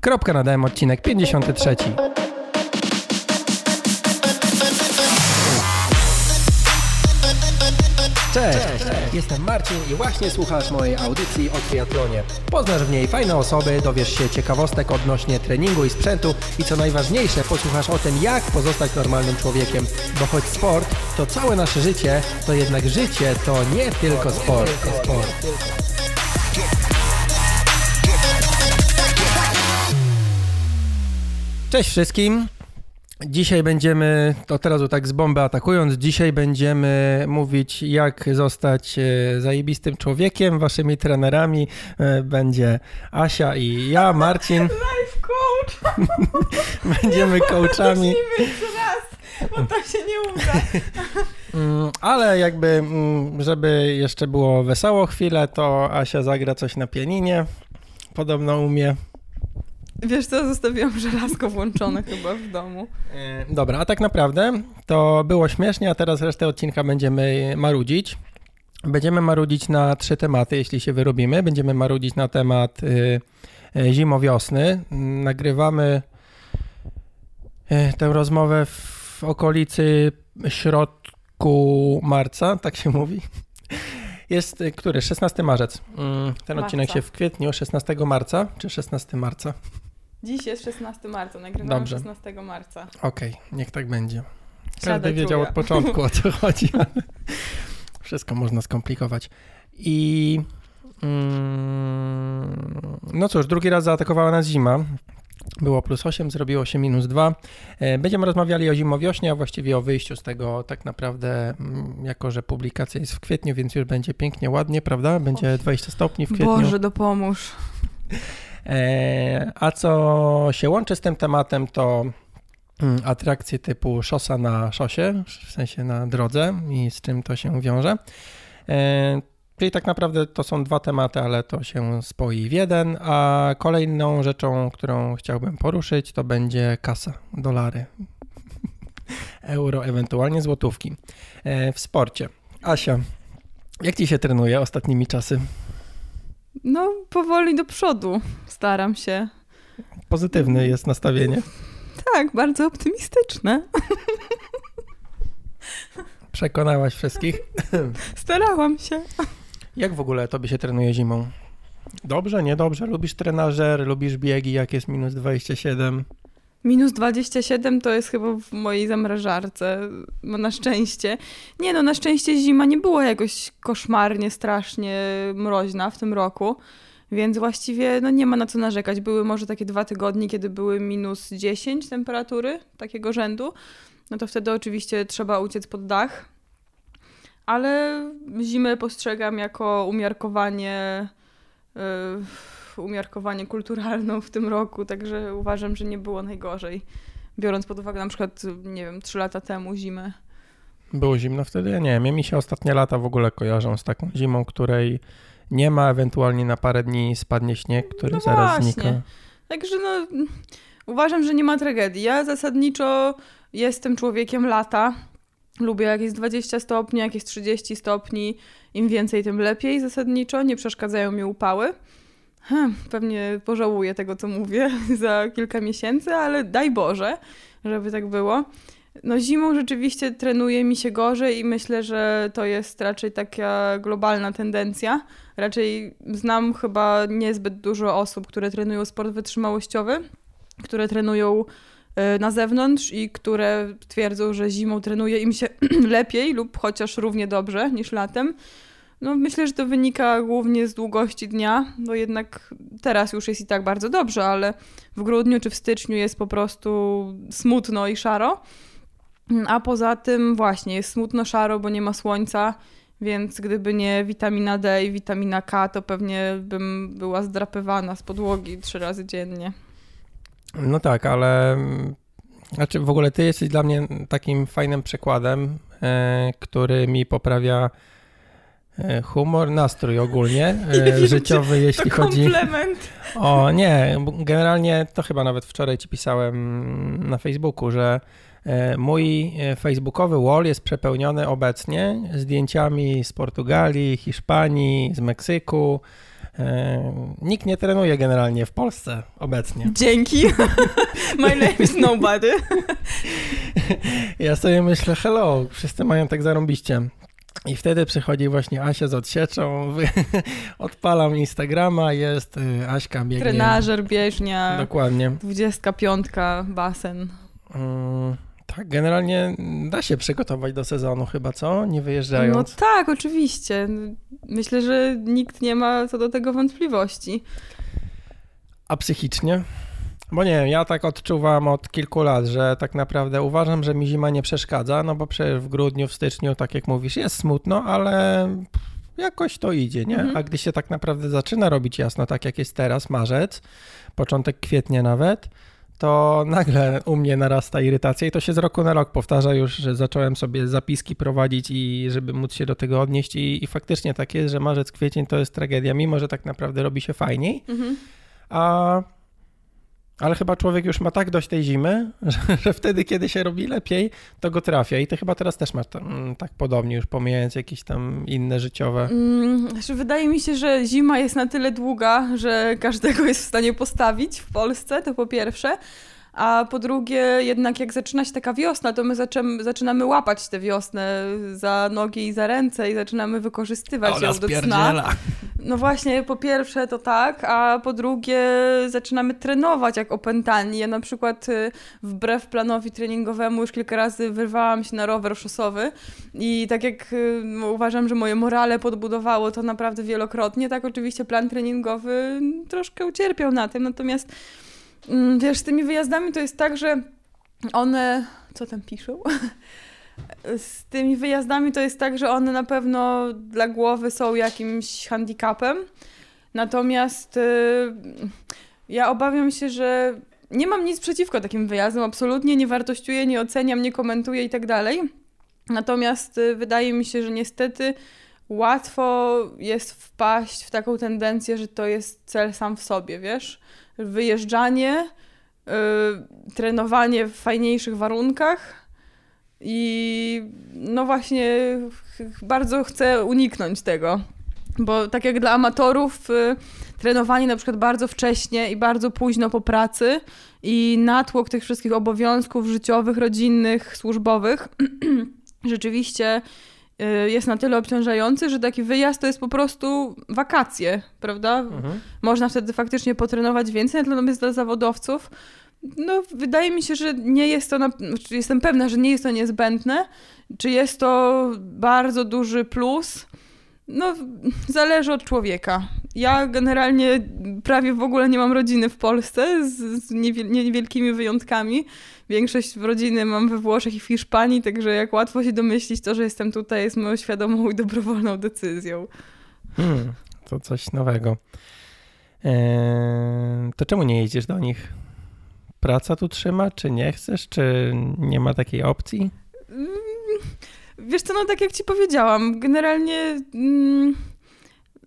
Kropka nadałem odcinek 53. Cześć, jestem Marcin i właśnie słuchasz mojej audycji o triatlonie. Poznasz w niej fajne osoby, dowiesz się ciekawostek odnośnie treningu i sprzętu i co najważniejsze, posłuchasz o tym, jak pozostać normalnym człowiekiem. Bo choć sport to całe nasze życie, to jednak życie to nie tylko sport. sport. Cześć wszystkim. Dzisiaj będziemy, to teraz tak z bomby atakując, dzisiaj będziemy mówić jak zostać e, zajebistym człowiekiem. Waszymi trenerami e, będzie Asia i ja, Marcin. Life coach! Będziemy coachami. Raz, bo to się nie uda. Mm, Ale jakby, mm, żeby jeszcze było wesoło chwilę, to Asia zagra coś na pianinie. Podobno umie. Wiesz co, zostawiłam żelazko włączone chyba w domu. E, Dobra, a tak naprawdę to było śmiesznie, a teraz resztę odcinka będziemy marudzić. Będziemy marudzić na trzy tematy, jeśli się wyrobimy. Będziemy marudzić na temat y, y, zimowiosny. Nagrywamy y, tę rozmowę w okolicy środku marca, tak się mówi. Jest y, który? 16 marzec. Mm, Ten Marca. odcinek się w kwietniu, 16 marca, czy 16 marca? Dziś jest 16 marca, nagrywam Dobrze. 16 marca. Okej, niech tak będzie. Każdy Siadaj, wiedział czuję. od początku o co chodzi, ale wszystko można skomplikować. I mm, no cóż, drugi raz zaatakowała nas zima. Było plus 8, zrobiło się minus 2. E, Będziemy rozmawiali o zimowiośnie, a właściwie o wyjściu z tego tak naprawdę, mm, jako że publikacja jest w kwietniu, więc już będzie pięknie, ładnie, prawda? Będzie 20 stopni w kwietniu. Boże, dopomóż. E, A co się łączy z tym tematem, to mm, atrakcje typu szosa na szosie, w sensie na drodze i z czym to się wiąże. E, Czyli tak naprawdę to są dwa tematy, ale to się spoi w jeden. A kolejną rzeczą, którą chciałbym poruszyć, to będzie kasa, dolary, euro, ewentualnie złotówki e, w sporcie. Asia, jak ci się trenuje ostatnimi czasy? No, powoli do przodu staram się. Pozytywne jest nastawienie. Tak, bardzo optymistyczne. Przekonałaś wszystkich. Starałam się. Jak w ogóle tobie się trenuje zimą? Dobrze, niedobrze? Lubisz trenażer, lubisz biegi, jak jest minus 27? Minus 27 to jest chyba w mojej zamrażarce, no na szczęście. Nie no, na szczęście zima nie była jakoś koszmarnie, strasznie mroźna w tym roku, więc właściwie no nie ma na co narzekać. Były może takie dwa tygodnie, kiedy były minus 10 temperatury takiego rzędu, no to wtedy oczywiście trzeba uciec pod dach, ale zimę postrzegam jako umiarkowanie... Yy, umiarkowanie kulturalną w tym roku, także uważam, że nie było najgorzej. Biorąc pod uwagę na przykład, nie wiem, trzy lata temu zimę. Było zimno wtedy? Ja nie wiem, mi się ostatnie lata w ogóle kojarzą z taką zimą, której nie ma, ewentualnie na parę dni spadnie śnieg, który No zaraz właśnie. znika. Także no, uważam, że nie ma tragedii. Ja zasadniczo jestem człowiekiem lata. Lubię jak jest 20 stopni, jak jest 30 stopni. Im więcej, tym lepiej zasadniczo. Nie przeszkadzają mi upały. Hm, pewnie pożałuję tego, co mówię za kilka miesięcy, ale daj Boże, żeby tak było. No zimą rzeczywiście trenuje mi się gorzej i myślę, że to jest raczej taka globalna tendencja. Raczej znam chyba niezbyt dużo osób, które trenują sport wytrzymałościowy, które trenują y, na zewnątrz i które twierdzą, że zimą trenuje im się lepiej lub chociaż równie dobrze niż latem. No myślę, że to wynika głównie z długości dnia, bo jednak teraz już jest i tak bardzo dobrze, ale w grudniu czy w styczniu jest po prostu smutno i szaro. A poza tym właśnie jest smutno szaro, bo nie ma słońca, więc gdyby nie witamina D i witamina K, to pewnie bym była zdrapywana z podłogi trzy razy dziennie. No tak, ale znaczy w ogóle ty jesteś dla mnie takim fajnym przykładem, e, który mi poprawia humor, nastrój ogólnie e, wiem, życiowy, jeśli chodzi Komplement. o nie, generalnie to chyba nawet wczoraj ci pisałem na Facebooku, że e, mój e, facebookowy wall jest przepełniony obecnie zdjęciami z Portugalii, Hiszpanii, z Meksyku, E, nikt nie trenuje generalnie w Polsce obecnie. Dzięki. My name is nobody. ja sobie myślę, hello, wszyscy mają tak zarąbiście. I wtedy przychodzi właśnie Asia z odsieczą, odpalam Instagrama, jest y, Aśka biegnie. Trenażer, bieżnia. Dokładnie. 25, basen. Mm, tak, generalnie da się przygotować do sezonu chyba, co? Nie wyjeżdżając. No tak, oczywiście. Myślę, że nikt nie ma co do tego wątpliwości. A psychicznie? Bo nie, ja tak odczuwam od kilku lat, że tak naprawdę uważam, że mi zima nie przeszkadza, no bo przecież w grudniu, w styczniu, tak jak mówisz, jest smutno, ale jakoś to idzie, nie? Mhm. A gdy się tak naprawdę zaczyna robić jasno, tak jak jest teraz, marzec, początek kwietnia nawet, to nagle u mnie narasta irytacja i to się z roku na rok powtarza już, że zacząłem sobie zapiski prowadzić i żeby móc się do tego odnieść i, i faktycznie tak jest, że marzec, kwiecień to jest tragedia, mimo że tak naprawdę robi się fajniej, mhm. a ale chyba człowiek już ma tak dość tej zimy, że, że, wtedy, kiedy się robi lepiej, to go trafia. I ty chyba teraz też masz tam, mm, tak podobnie, już pomijając jakieś tam inne życiowe. Mm, znaczy wydaje mi się, że zima jest na tyle długa, że każdego jest w stanie postawić w Polsce, to po pierwsze. A po drugie, jednak jak zaczyna się taka wiosna, to my zaczynamy, zaczynamy łapać tę wiosnę za nogi i za ręce i zaczynamy wykorzystywać Ona ją do cna. No właśnie, po pierwsze to tak, a po drugie zaczynamy trenować jak opętani. Ja na przykład y, wbrew planowi treningowemu już kilka razy wyrwałam się na rower szosowy i tak jak y, uważam, że moje morale podbudowało to naprawdę wielokrotnie, tak oczywiście plan treningowy troszkę ucierpiał na tym, natomiast wiesz, z tymi wyjazdami to jest tak, że one. Co tam piszą? Z tymi wyjazdami to jest tak, że one na pewno dla głowy są jakimś handicapem. Natomiast y, ja obawiam się, że nie mam nic przeciwko takim wyjazdom, absolutnie nie wartościuję, nie oceniam, nie komentuję i tak dalej. Natomiast y, wydaje mi się, że niestety łatwo jest wpaść w taką tendencję, że to jest cel sam w sobie, wiesz? Wyjeżdżanie, yy, trenowanie w fajniejszych warunkach i no właśnie bardzo chcę uniknąć tego. Bo tak jak dla amatorów, yy, trenowanie na przykład bardzo wcześnie i bardzo późno po pracy i natłok tych wszystkich obowiązków życiowych, rodzinnych, służbowych rzeczywiście jest na tyle obciążający, że taki wyjazd to jest po prostu wakacje, prawda? Mhm. Można wtedy faktycznie potrenować więcej, natomiast dla zawodowców no, wydaje mi się, że nie jest to, na, znaczy jestem pewna, że nie jest to niezbędne. Czy jest to bardzo duży plus? No, zależy od człowieka. Ja generalnie prawie w ogóle nie mam rodziny w Polsce, z niewielkimi wyjątkami. Większość rodziny mam we Włoszech i w Hiszpanii, także jak łatwo się domyślić, to, że jestem tutaj jest moją świadomą i dobrowolną decyzją. Hmm, to coś nowego. Eee, to czemu nie jedziesz do nich? Praca tu trzyma, czy nie chcesz, czy nie ma takiej opcji? Mm, wiesz co, no tak jak ci powiedziałam, generalnie mm,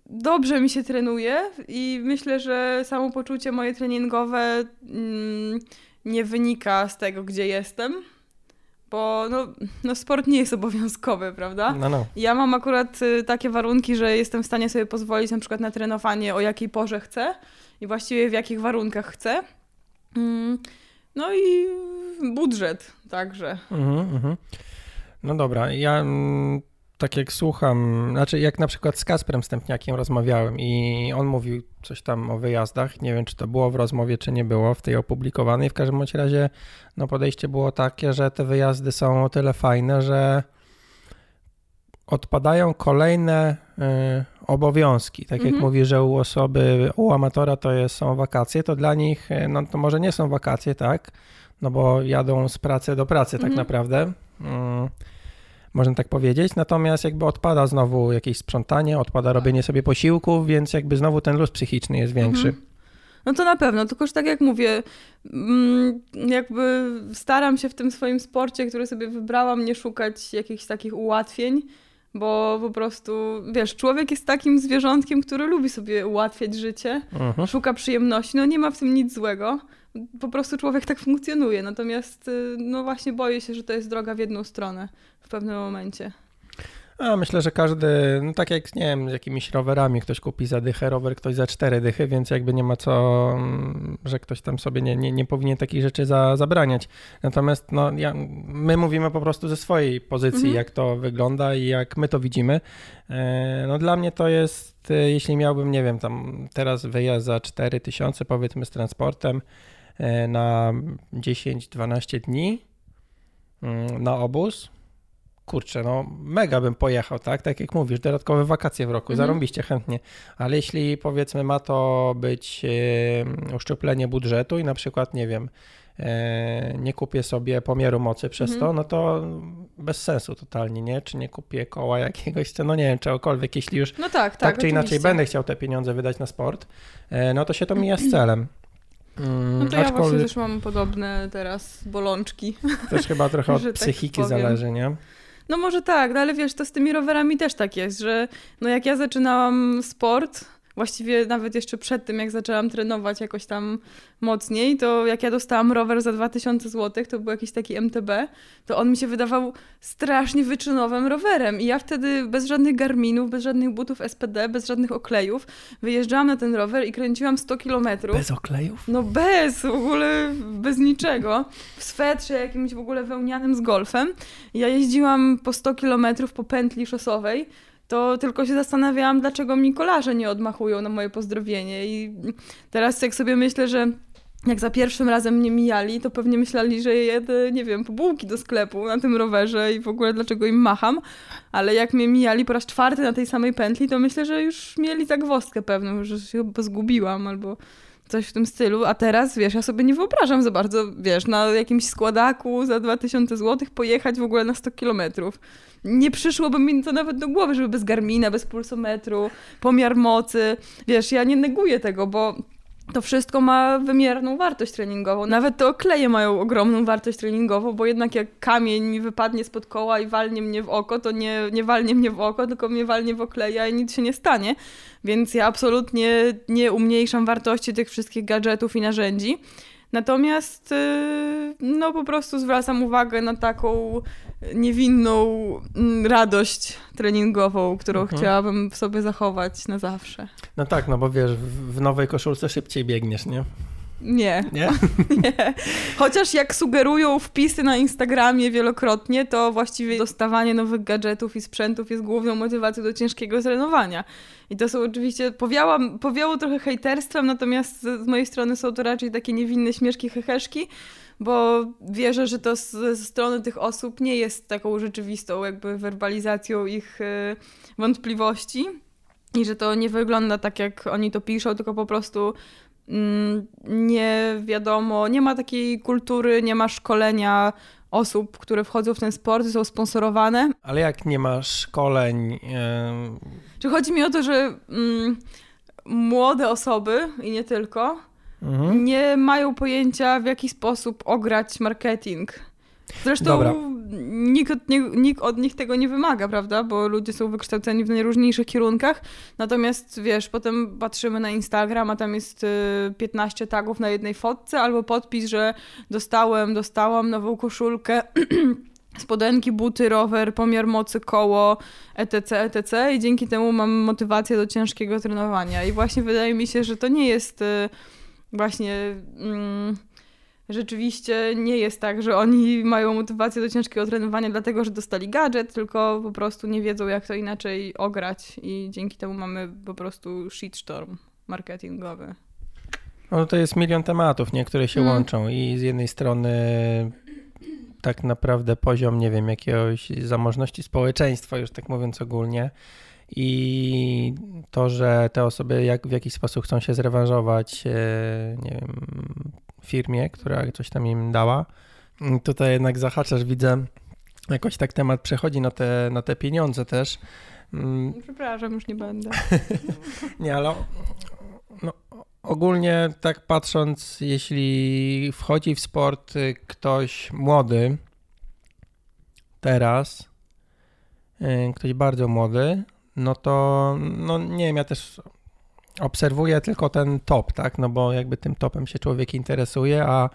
dobrze mi się trenuje i myślę, że samopoczucie moje treningowe mm, nie wynika z tego, gdzie jestem. Bo no, no sport nie jest obowiązkowy, prawda? No, no. Ja mam akurat y, takie warunki, że jestem w stanie sobie pozwolić na przykład na trenowanie o jakiej porze chcę i właściwie w jakich warunkach chcę. Mm, no i budżet także. Mhm, mhm. No dobra, ja mm, tak jak słucham, znaczy jak na przykład z Kasprem Stępniakiem rozmawiałem i on mówił coś tam o wyjazdach, nie wiem czy to było w rozmowie, czy nie było w tej opublikowanej, w każdym bądź razie no podejście było takie, że te wyjazdy są o tyle fajne, że odpadają kolejne y, obowiązki. Tak jak mhm. mówi, że u osoby, u amatora to jest, są wakacje, to dla nich, no to może nie są wakacje, tak? No bo jadą z pracy do pracy tak mhm. naprawdę. Y, można tak powiedzieć. Natomiast jakby odpada znowu jakieś sprzątanie, odpada robienie sobie posiłków, więc jakby znowu ten luz psychiczny jest większy. Mhm. No to na pewno, tylko że tak jak mówię, mm, jakby staram się w tym swoim sporcie, który sobie wybrałam, nie szukać jakichś takich ułatwień, bo po prostu, wiesz, człowiek jest takim zwierzątkiem, który lubi sobie ułatwiać życie, mhm. szuka przyjemności, no nie ma w tym nic złego po prostu człowiek tak funkcjonuje. Natomiast y, no właśnie boję się, że to jest droga w jedną stronę w pewnym momencie. A myślę, że każdy, no tak jak nie wiem, z jakimiś rowerami, ktoś kupi za dychę rower, ktoś za cztery dychy, więc jakby nie ma co, mm, że ktoś tam sobie nie, nie, nie powinien takich rzeczy za, zabraniać. Natomiast no, ja, my mówimy po prostu ze swojej pozycji, mhm. jak to wygląda i jak my to widzimy. E, no dla mnie to jest, e, jeśli miałbym, nie wiem, tam teraz wyjazd za 4 tysiące powiedzmy z transportem na 10-12 dni mm, na obóz, kurczę, no mega bym pojechał, tak? Tak jak mówisz, dodatkowe wakacje w roku, mhm. zarąbiście chętnie. Ale jeśli powiedzmy ma to być e, uszczuplenie budżetu i na przykład, nie wiem, e, nie kupię sobie pomiaru mocy przez mhm. to, no to bez sensu totalnie, nie? Czy nie kupię koła jakiegoś, no nie wiem, czegokolwiek, jeśli już no tak, tak, tak czy oczywiście. inaczej będę chciał te pieniądze wydać na sport, e, no to się to mija z celem. Mm, no to ja właśnie też mam podobne teraz bolączki. Też chyba trochę od tak psychiki tak zależy, nie? No może tak, no ale wiesz, to z tymi rowerami też tak jest, że no jak ja zaczynałam sport, właściwie nawet jeszcze przed tym, jak zaczęłam trenować jakoś tam mocniej, to jak ja dostałam rower za 2000 zł, to był jakiś taki MTB, to on mi się wydawał strasznie wyczynowym rowerem. I ja wtedy bez żadnych garminów, bez żadnych butów SPD, bez żadnych oklejów wyjeżdżałam na ten rower i kręciłam 100 kilometrów. Bez oklejów? No bez, w ogóle bez niczego. W swetrze jakimś w ogóle wełnianym z golfem. Ja jeździłam po 100 kilometrów po pętli szosowej to tylko się zastanawiałam, dlaczego mi kolarze nie odmachują na moje pozdrowienie. I teraz jak sobie myślę, że jak za pierwszym razem mnie mijali, to pewnie myśleli, że jedę, nie wiem, po bułki do sklepu na tym rowerze i w ogóle dlaczego im macham. Ale jak mnie mijali po raz czwarty na tej samej pętli, to myślę, że już mieli zagwozdkę pewną, że się zgubiłam albo coś w tym stylu, a teraz, wiesz, ja sobie nie wyobrażam za bardzo, wiesz, na jakimś składaku za 2000 zł pojechać w ogóle na 100 kilometrów. Nie przyszłoby mi to nawet do głowy, żeby bez Garmina, bez pulsometru, pomiar mocy. Wiesz, ja nie neguję tego, bo to wszystko ma wymierną wartość treningową. Nawet te okleje mają ogromną wartość treningową, bo jednak jak kamień mi wypadnie spod koła i walnie mnie w oko, to nie, nie walnie mnie w oko, tylko mnie walnie w okleja i nic się nie stanie. Więc ja absolutnie nie umniejszam wartości tych wszystkich gadżetów i narzędzi. Natomiast y, no po prostu zwracam uwagę na taką niewinną mm, radość treningową, którą mhm. chciałabym w sobie zachować na zawsze. No tak, no bo wiesz, w nowej koszulce szybciej biegniesz, nie? Nie. Nie? nie. Chociaż jak sugerują wpisy na Instagramie wielokrotnie, to właściwie dostawanie nowych gadżetów i sprzętów jest główną motywacją do ciężkiego trenowania. I to są oczywiście, powiałam, powiało trochę hejterstwem, natomiast z mojej strony są to raczej takie niewinne śmieszki, heheszki, bo wierzę, że to ze strony tych osób nie jest taką rzeczywistą jakby werbalizacją ich y, wątpliwości i że to nie wygląda tak, jak oni to piszą, tylko po prostu nie wiadomo, nie ma takiej kultury, nie ma szkolenia osób, które wchodzą w ten sport, są sponsorowane. Ale jak nie ma szkoleń? Yy... Czy chodzi mi o to, że mm, młode osoby i nie tylko mhm. nie mają pojęcia, w jaki sposób ograć marketing. Zresztą Dobra. nikt od, nie, nikt od nich tego nie wymaga, prawda? Bo ludzie są wykształceni w najróżniejszych kierunkach. Natomiast wiesz, potem patrzymy na Instagram, a tam jest 15 y, tagów na jednej fotce, albo podpis, że dostałem, dostałam nową koszulkę. spodenki, buty, rower, pomiar mocy, koło, etc., etc. I dzięki temu mam motywację do ciężkiego trenowania. I właśnie wydaje mi się, że to nie jest y, właśnie mm, rzeczywiście nie jest tak, że oni mają motywację do ciężkiego trenowania dlatego, że dostali gadżet, tylko po prostu nie wiedzą jak to inaczej ograć i dzięki temu mamy po prostu shitstorm marketingowy. No to jest milion tematów, niektóre się hmm. łączą i z jednej strony tak naprawdę poziom, nie wiem, jakiegoś zamożności społeczeństwa, już tak mówiąc ogólnie, i to, że te osoby jak, w jakiś sposób chcą się zrewanżować, e, nie wiem, firmie, która coś tam im dała. Tutaj jednak zahaczasz, widzę, jakoś tak temat przechodzi na te, na te pieniądze też. Mm. Przepraszam, już nie będę. nie, ale no, ogólnie tak patrząc, jeśli wchodzi w sport ktoś młody, teraz, e, ktoś bardzo młody, no to no nie wiem, ja też obserwuję tylko ten top, tak, no bo jakby tym topem się człowiek interesuje, a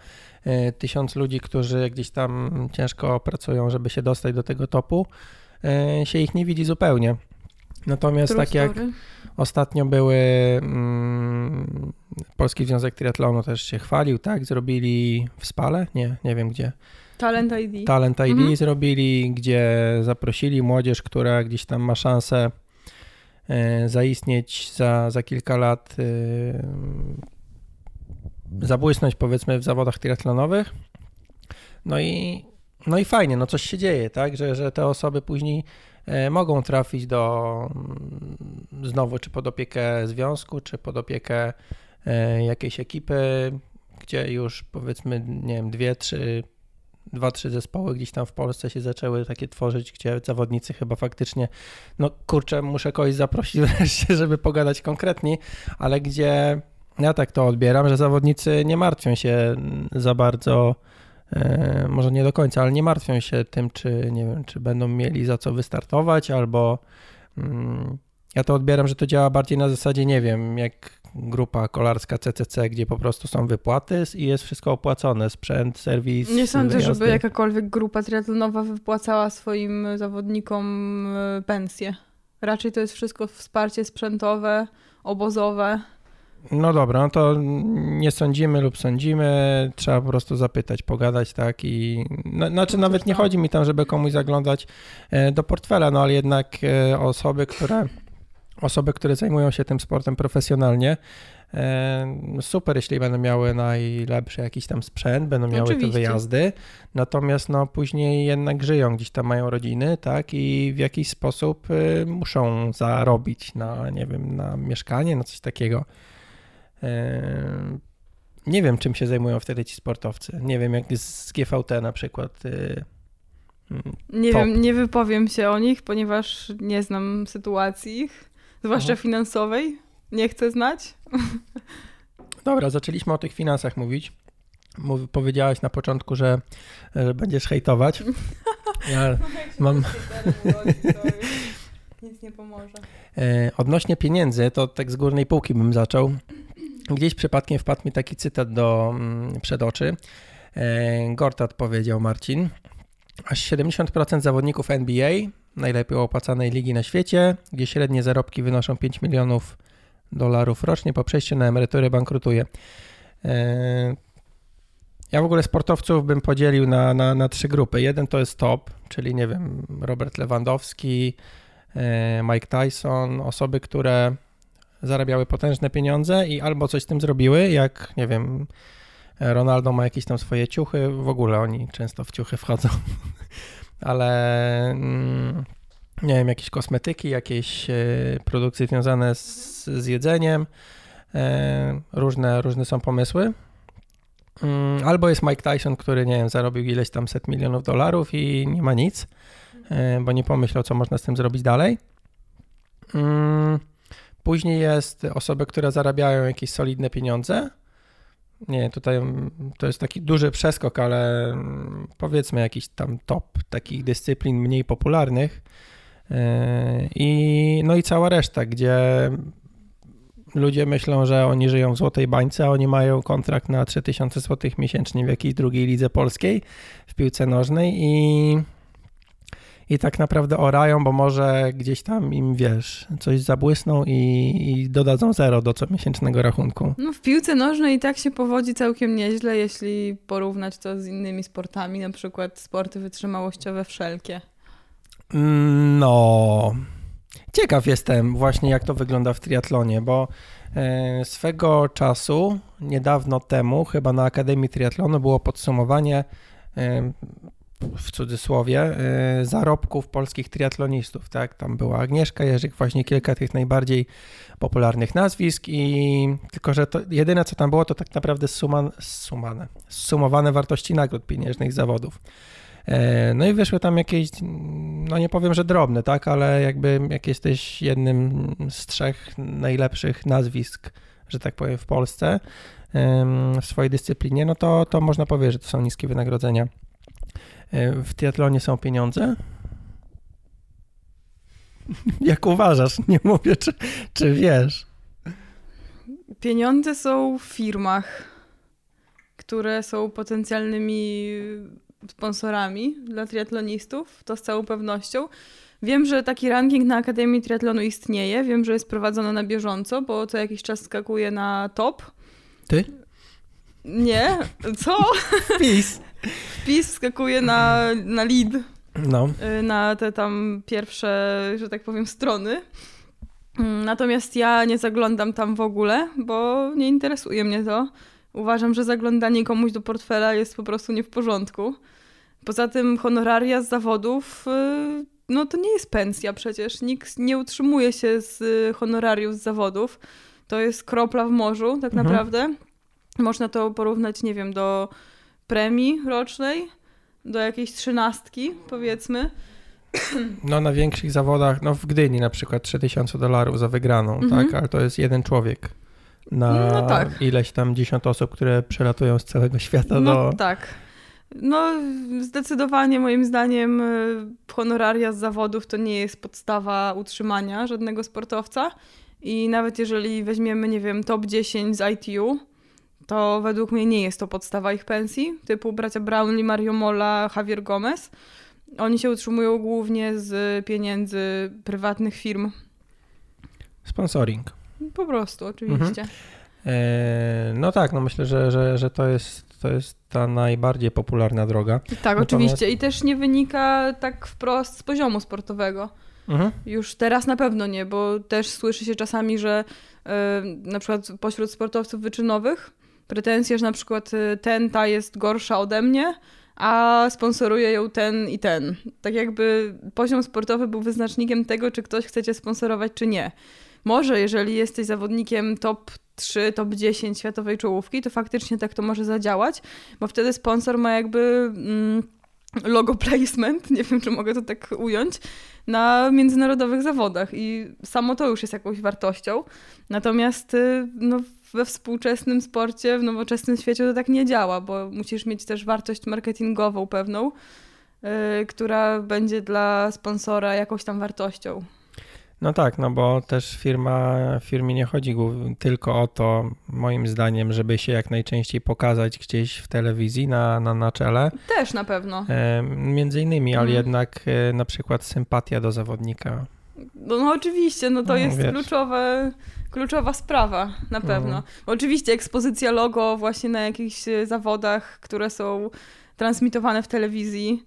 e, tysiąc ludzi, którzy gdzieś tam ciężko pracują, żeby się dostać do tego topu, e, się ich nie widzi zupełnie. Natomiast True tak jak story. ostatnio były, mm, Polski Związek Triatlonu też się chwalił, tak? Zrobili w Spale? Nie, nie wiem gdzie. Talent ID. Talent ID Mhm. zrobili, gdzie zaprosili młodzież, która gdzieś tam ma szansę zaistnieć za, za kilka lat, e, zabłysnąć powiedzmy w zawodach triatlonowych. No i, no i fajnie, no coś się dzieje, tak, że, że te osoby później e, mogą trafić do mm, znowu czy pod opiekę związku, czy pod opiekę e, jakiejś ekipy, gdzie już powiedzmy, nie wiem, dwie, trzy dwa, trzy zespoły gdzieś tam w Polsce się zaczęły takie tworzyć, gdzie zawodnicy chyba faktycznie, no kurczę, muszę kogoś zaprosić wreszcie, żeby pogadać konkretniej, ale gdzie ja tak to odbieram, że zawodnicy nie martwią się za bardzo, e, może nie do końca, ale nie martwią się tym, czy nie wiem, czy będą mieli za co wystartować, albo mm, ja to odbieram, że to działa bardziej na zasadzie, nie wiem, jak grupa kolarska CCC, gdzie po prostu są wypłaty i jest wszystko opłacone, sprzęt, serwis, Nie sądzę, wyjazdy. żeby jakakolwiek grupa triatlonowa wypłacała swoim zawodnikom e, pensje. Raczej to jest wszystko wsparcie sprzętowe, obozowe. No dobra, no to nie sądzimy lub sądzimy, trzeba po prostu zapytać, pogadać, tak i no, znaczy No nawet nie no. chodzi mi tam, żeby komuś zaglądać e, do portfela, no ale jednak e, osoby, które osoby, które zajmują się tym sportem profesjonalnie, e, super, jeśli będą miały najlepszy jakiś tam sprzęt, będą miały te Oczywiście. wyjazdy, natomiast no później jednak żyją, gdzieś tam mają rodziny, tak i w jakiś sposób e, muszą zarobić na, nie wiem, na mieszkanie, na coś takiego. E, Nie wiem, czym się zajmują wtedy ci sportowcy. Nie wiem, jak z GVT na przykład. e, mm, Nie Top. wiem, nie wypowiem się o nich, ponieważ nie znam sytuacji ich, zwłaszcza Aha. finansowej. Nie chcę znać. Dobra, zaczęliśmy o tych finansach mówić. Mów, powiedziałaś na początku, że, że będziesz hejtować. Ja mam Nic nie pomoże. e, odnośnie pieniędzy, to tak z górnej półki bym zaczął. Gdzieś przypadkiem wpadł mi taki cytat do mm, przed oczy. E, Gortat powiedział Marcin. Aż 70% zawodników NBA, najlepiej opłacanej ligi na świecie, gdzie średnie zarobki wynoszą 5 milionów dolarów rocznie, po przejściu na emeryturę bankrutuje. E, Ja w ogóle sportowców bym podzielił na, na, na trzy grupy. Jeden to jest top, czyli nie wiem, Robert Lewandowski, e, Mike Tyson, osoby, które zarabiały potężne pieniądze i albo coś z tym zrobiły, jak nie wiem, Ronaldo ma jakieś tam swoje ciuchy, w ogóle oni często w ciuchy wchodzą, ale mm, nie wiem, jakieś kosmetyki, jakieś e, produkcje związane z, z jedzeniem, e, różne, różne są pomysły. Mm, Albo jest Mike Tyson, który, nie wiem, zarobił ileś tam set milionów dolarów i nie ma nic, e, bo nie pomyślał, co można z tym zrobić dalej. Mm, Później jest osoby, które zarabiają jakieś solidne pieniądze. Nie, tutaj mm, to jest taki duży przeskok, ale mm, powiedzmy jakiś tam top takich dyscyplin mniej popularnych. E, I, no i cała reszta, gdzie ludzie myślą, że oni żyją w złotej bańce, a oni mają kontrakt na 3000 zł miesięcznie w jakiejś drugiej lidze polskiej w piłce nożnej i, i tak naprawdę orają, bo może gdzieś tam im, wiesz, coś zabłysną i, i dodadzą zero do comiesięcznego rachunku. No w piłce nożnej i tak się powodzi całkiem nieźle, jeśli porównać to z innymi sportami, na przykład sporty wytrzymałościowe wszelkie. No, ciekaw jestem właśnie jak to wygląda w triatlonie, bo e, swego czasu, niedawno temu, chyba na Akademii Triatlonu było podsumowanie e, w cudzysłowie e, zarobków polskich triatlonistów, tak? Tam była Agnieszka Jerzyk, właśnie kilka tych najbardziej popularnych nazwisk i tylko, że to jedyne co tam było, to tak naprawdę suman, sumane, sumowane wartości nagród pieniężnych zawodów. E, No i wyszły tam jakieś, no nie powiem, że drobne, tak, ale jakby jak jesteś jednym z trzech najlepszych nazwisk, że tak powiem, w Polsce w swojej dyscyplinie, no to, to można powiedzieć, że to są niskie wynagrodzenia. E, W triatlonie są pieniądze? Jak uważasz? Nie mówię, czy, czy wiesz. Pieniądze są w firmach, które są potencjalnymi sponsorami dla triatlonistów, to z całą pewnością. Wiem, że taki ranking na Akademii Triatlonu istnieje, wiem, że jest prowadzony na bieżąco, bo co jakiś czas skakuje na top. Ty? Nie, co? Wpis. Wpis skakuje na, na lead, No. y, na te tam pierwsze, że tak powiem, strony. Mm, Natomiast ja nie zaglądam tam w ogóle, bo nie interesuje mnie to. Uważam, że zaglądanie komuś do portfela jest po prostu nie w porządku. Poza tym honoraria z zawodów, y, no to nie jest pensja przecież. Nikt nie utrzymuje się z y, honorariów z zawodów. To jest kropla w morzu tak Mhm. naprawdę. Można to porównać, nie wiem, do premii rocznej, do jakiejś trzynastki powiedzmy. No na większych zawodach, no w Gdyni na przykład 3000 dolarów za wygraną, Mhm. tak? Ale to jest jeden człowiek na No tak. ileś tam dziesiąt osób, które przelatują z całego świata No do... tak. No, zdecydowanie moim zdaniem y, honoraria z zawodów to nie jest podstawa utrzymania żadnego sportowca. I nawet jeżeli weźmiemy, nie wiem, top 10 z ITU, to według mnie nie jest to podstawa ich pensji, typu bracia Brownlee, Mario Mola, Javier Gomez. Oni się utrzymują głównie z pieniędzy prywatnych firm. Sponsoring. Po prostu, oczywiście. E, no tak, no myślę, że, że, że to, jest, to jest ta najbardziej popularna droga. Tak, Natomiast- oczywiście. I też nie wynika tak wprost z poziomu sportowego. Mhm. Już teraz na pewno nie, bo też słyszy się czasami, że e, na przykład pośród sportowców wyczynowych pretensje, że na przykład e, ten, ta jest gorsza ode mnie, a sponsoruje ją ten i ten. Tak jakby poziom sportowy był wyznacznikiem tego, czy ktoś chce cię sponsorować, czy nie. Może jeżeli jesteś zawodnikiem top 3, top 10 światowej czołówki, to faktycznie tak to może zadziałać, bo wtedy sponsor ma jakby mm, logo placement, nie wiem, czy mogę to tak ująć, na międzynarodowych zawodach i samo to już jest jakąś wartością. Natomiast y, no, we współczesnym sporcie, w nowoczesnym świecie to tak nie działa, bo musisz mieć też wartość marketingową pewną, y, która będzie dla sponsora jakąś tam wartością. No tak, no bo też firma, firmie nie chodzi tylko o to, moim zdaniem, żeby się jak najczęściej pokazać gdzieś w telewizji na, na, na czele. Też na pewno. E, między innymi, ale Mhm. jednak e, na przykład sympatia do zawodnika. No, no oczywiście, no to No, jest wiesz. kluczowe, kluczowa sprawa, na pewno. Mhm. Oczywiście ekspozycja logo właśnie na jakichś e, zawodach, które są transmitowane w telewizji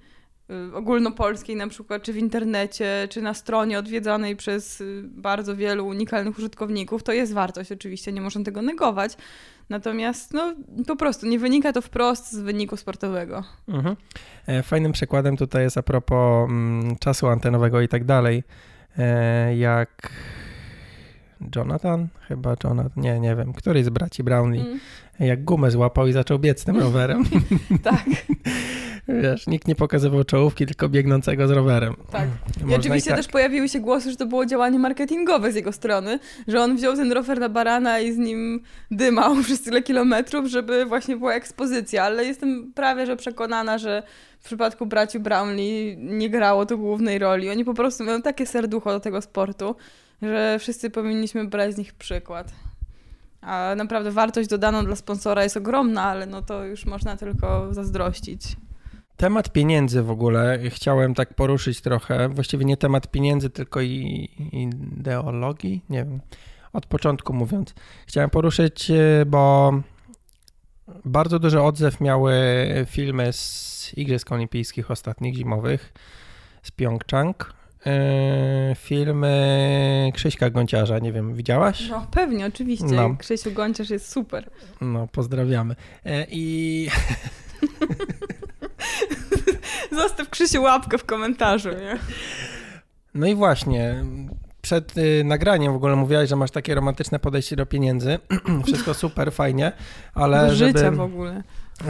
y, ogólnopolskiej na przykład, czy w internecie, czy na stronie odwiedzanej przez y, bardzo wielu unikalnych użytkowników, to jest wartość oczywiście, nie można tego negować. Natomiast no po prostu nie wynika to wprost z wyniku sportowego. Mhm. E, Fajnym przykładem tutaj jest a propos mm, czasu antenowego i tak dalej, e, jak Jonathan, chyba Jonathan, nie, nie wiem, któryś z braci Brownlee, Mm, jak gumę złapał i zaczął biec tym rowerem. tak, Wiesz, nikt nie pokazywał czołówki, tylko biegnącego z rowerem. tak. I Można oczywiście tak. też pojawiły się głosy, że to było działanie marketingowe z jego strony, że on wziął ten rower na barana i z nim dymał przez tyle kilometrów, żeby właśnie była ekspozycja, ale jestem prawie, że przekonana, że w przypadku braci Brownlee nie grało to głównej roli. Oni po prostu mają takie serducho do tego sportu, że wszyscy powinniśmy brać z nich przykład. A naprawdę wartość dodaną dla sponsora jest ogromna, ale no to już można tylko zazdrościć. Temat pieniędzy w ogóle chciałem tak poruszyć trochę. Właściwie nie temat pieniędzy, tylko i ideologii. Nie wiem. Od początku mówiąc. Chciałem poruszyć, e, bo bardzo duży odzew miały filmy z Igrzysk Olimpijskich ostatnich zimowych z Pjongczang. E, Filmy Krzyśka Gąciarza, nie wiem, widziałaś? No pewnie, oczywiście. No. Krzysiu Gonciarz jest super. No, pozdrawiamy. E, I Zostaw Krzysiu łapkę w komentarzu, nie? No i właśnie, przed y, nagraniem w ogóle mówiłaś, że masz takie romantyczne podejście do pieniędzy. Wszystko super, fajnie, ale Do życia żeby, w ogóle.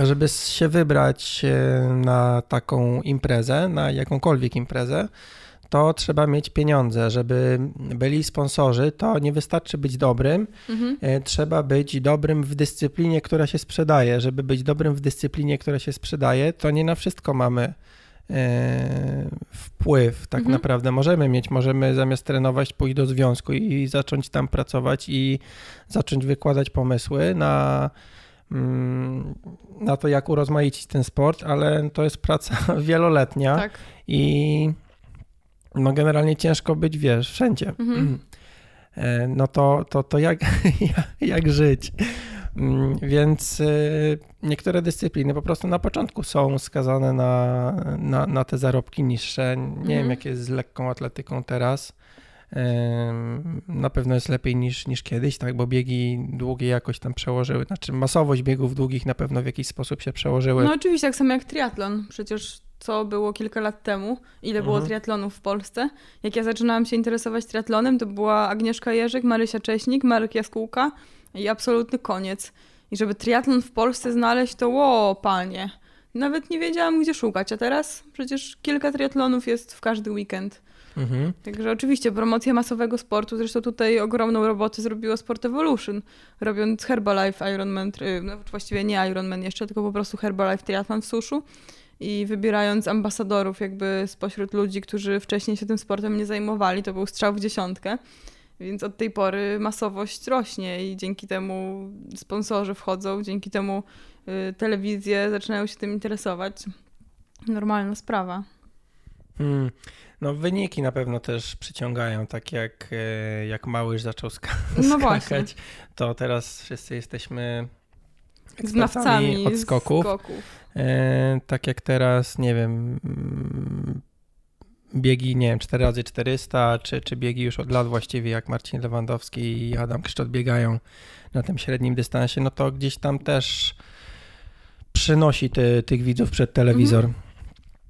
żeby się wybrać y, na taką imprezę, na jakąkolwiek imprezę, to trzeba mieć pieniądze. Żeby byli sponsorzy, to nie wystarczy być dobrym, Mhm. y, trzeba być dobrym w dyscyplinie, która się sprzedaje. Żeby być dobrym w dyscyplinie, która się sprzedaje, to nie na wszystko mamy e, wpływ tak Mhm. naprawdę możemy mieć. Możemy zamiast trenować pójść do związku i zacząć tam pracować i zacząć wykładać pomysły na, mm, na to, jak urozmaicić ten sport, ale to jest praca wieloletnia Tak. i no generalnie ciężko być, wiesz, wszędzie. Mhm. E, no to, to, to jak, jak żyć? Mm, Więc y, niektóre dyscypliny po prostu na początku są skazane na, na, na te zarobki niższe. Nie Mhm. wiem, jak jest z lekką atletyką teraz. Na pewno jest lepiej niż, niż kiedyś, tak, bo biegi długie jakoś tam przełożyły, znaczy masowość biegów długich na pewno w jakiś sposób się przełożyły. No oczywiście, tak samo jak triatlon. Przecież co było kilka lat temu, ile było Mhm. triatlonów w Polsce. Jak ja zaczynałam się interesować triatlonem, to była Agnieszka Jerzyk, Marysia Cześnik, Marek Jaskółka i absolutny koniec. I żeby triatlon w Polsce znaleźć, to ło, panie. Nawet nie wiedziałam, gdzie szukać, a teraz przecież kilka triatlonów jest w każdy weekend. Mhm. Także oczywiście promocja masowego sportu, zresztą tutaj ogromną robotę zrobiło Sport Evolution, robiąc Herbalife Ironman, tr- no właściwie nie Ironman jeszcze, tylko po prostu Herbalife Triathlon w suszu i wybierając ambasadorów jakby spośród ludzi, którzy wcześniej się tym sportem nie zajmowali, to był strzał w dziesiątkę. Więc od tej pory masowość rośnie i dzięki temu sponsorzy wchodzą, dzięki temu y, telewizje zaczynają się tym interesować. Normalna sprawa. Hmm. No wyniki na pewno też przyciągają, tak jak, e, jak Małysz zaczął No skakać, to teraz wszyscy jesteśmy ekspertami odskoków. skoków. E, tak jak teraz, nie wiem, biegi, nie wiem, 4 razy 400 czy, czy biegi już od lat właściwie, jak Marcin Lewandowski i Adam Kszczot biegają na tym średnim dystansie, no to gdzieś tam też przynosi ty, tych widzów przed telewizor.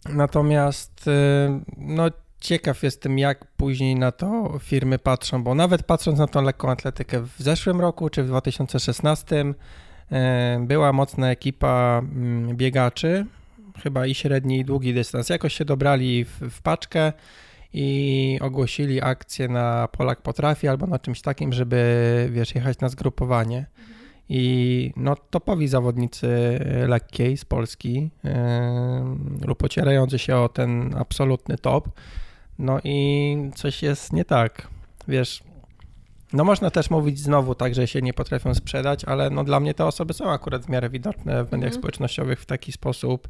Natomiast e, no ciekaw jestem, jak później na to firmy patrzą, bo nawet patrząc na tą lekką atletykę w zeszłym roku czy w 2016 e, była mocna ekipa mm, biegaczy, chyba i średni i długi dystans. Jakoś się dobrali w, w paczkę i ogłosili akcję na Polak Potrafi albo na czymś takim, żeby wiesz, jechać na zgrupowanie. I no, topowi zawodnicy lekkiej z Polski yy, lub ocierający się o ten absolutny top. No i coś jest nie tak. Wiesz, no można też mówić znowu tak, że się nie potrafią sprzedać, ale no dla mnie te osoby są akurat w miarę widoczne w mediach Mhm. społecznościowych w taki sposób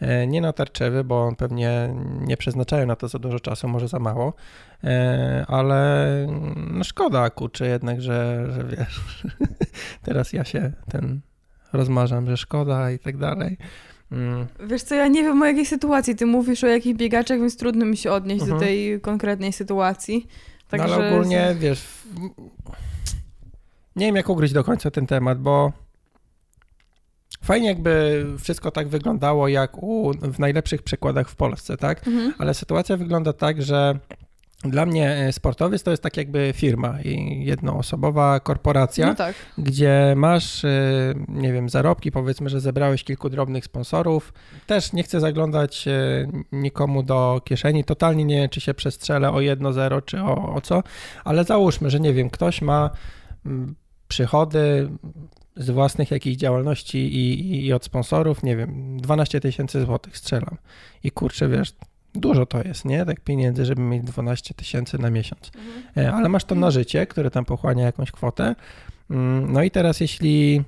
e, nie natarczywy, bo pewnie nie przeznaczają na to za dużo czasu, może za mało, e, ale no szkoda kurczę jednak, że, że wiesz, teraz ja się ten rozmarzam, że szkoda i tak dalej. Mm, Wiesz co, ja nie wiem o jakiej sytuacji ty mówisz, o jakich biegaczach, więc trudno mi się odnieść Mhm. do tej konkretnej sytuacji. No Także ale ogólnie, wiesz, nie wiem jak ugryźć do końca ten temat, bo fajnie jakby wszystko tak wyglądało jak u, w najlepszych przykładach w Polsce, tak? Mhm. Ale sytuacja wygląda tak, że dla mnie e, sportowiec to jest tak jakby firma i jednoosobowa korporacja, No tak. gdzie masz, y, nie wiem, zarobki, powiedzmy, że zebrałeś kilku drobnych sponsorów. Też nie chcę zaglądać y, nikomu do kieszeni, totalnie nie wiem, czy się przestrzelę o 1-0, czy o, o co, ale załóżmy, że nie wiem, ktoś ma mm, przychody z własnych jakichś działalności i, i od sponsorów, nie wiem, 12 tysięcy złotych strzelam. I kurczę, wiesz, dużo to jest, nie? Tak pieniędzy, żeby mieć 12 tysięcy na miesiąc. E, ale masz to na życie, które tam pochłania jakąś kwotę. Mm, No i teraz jeśli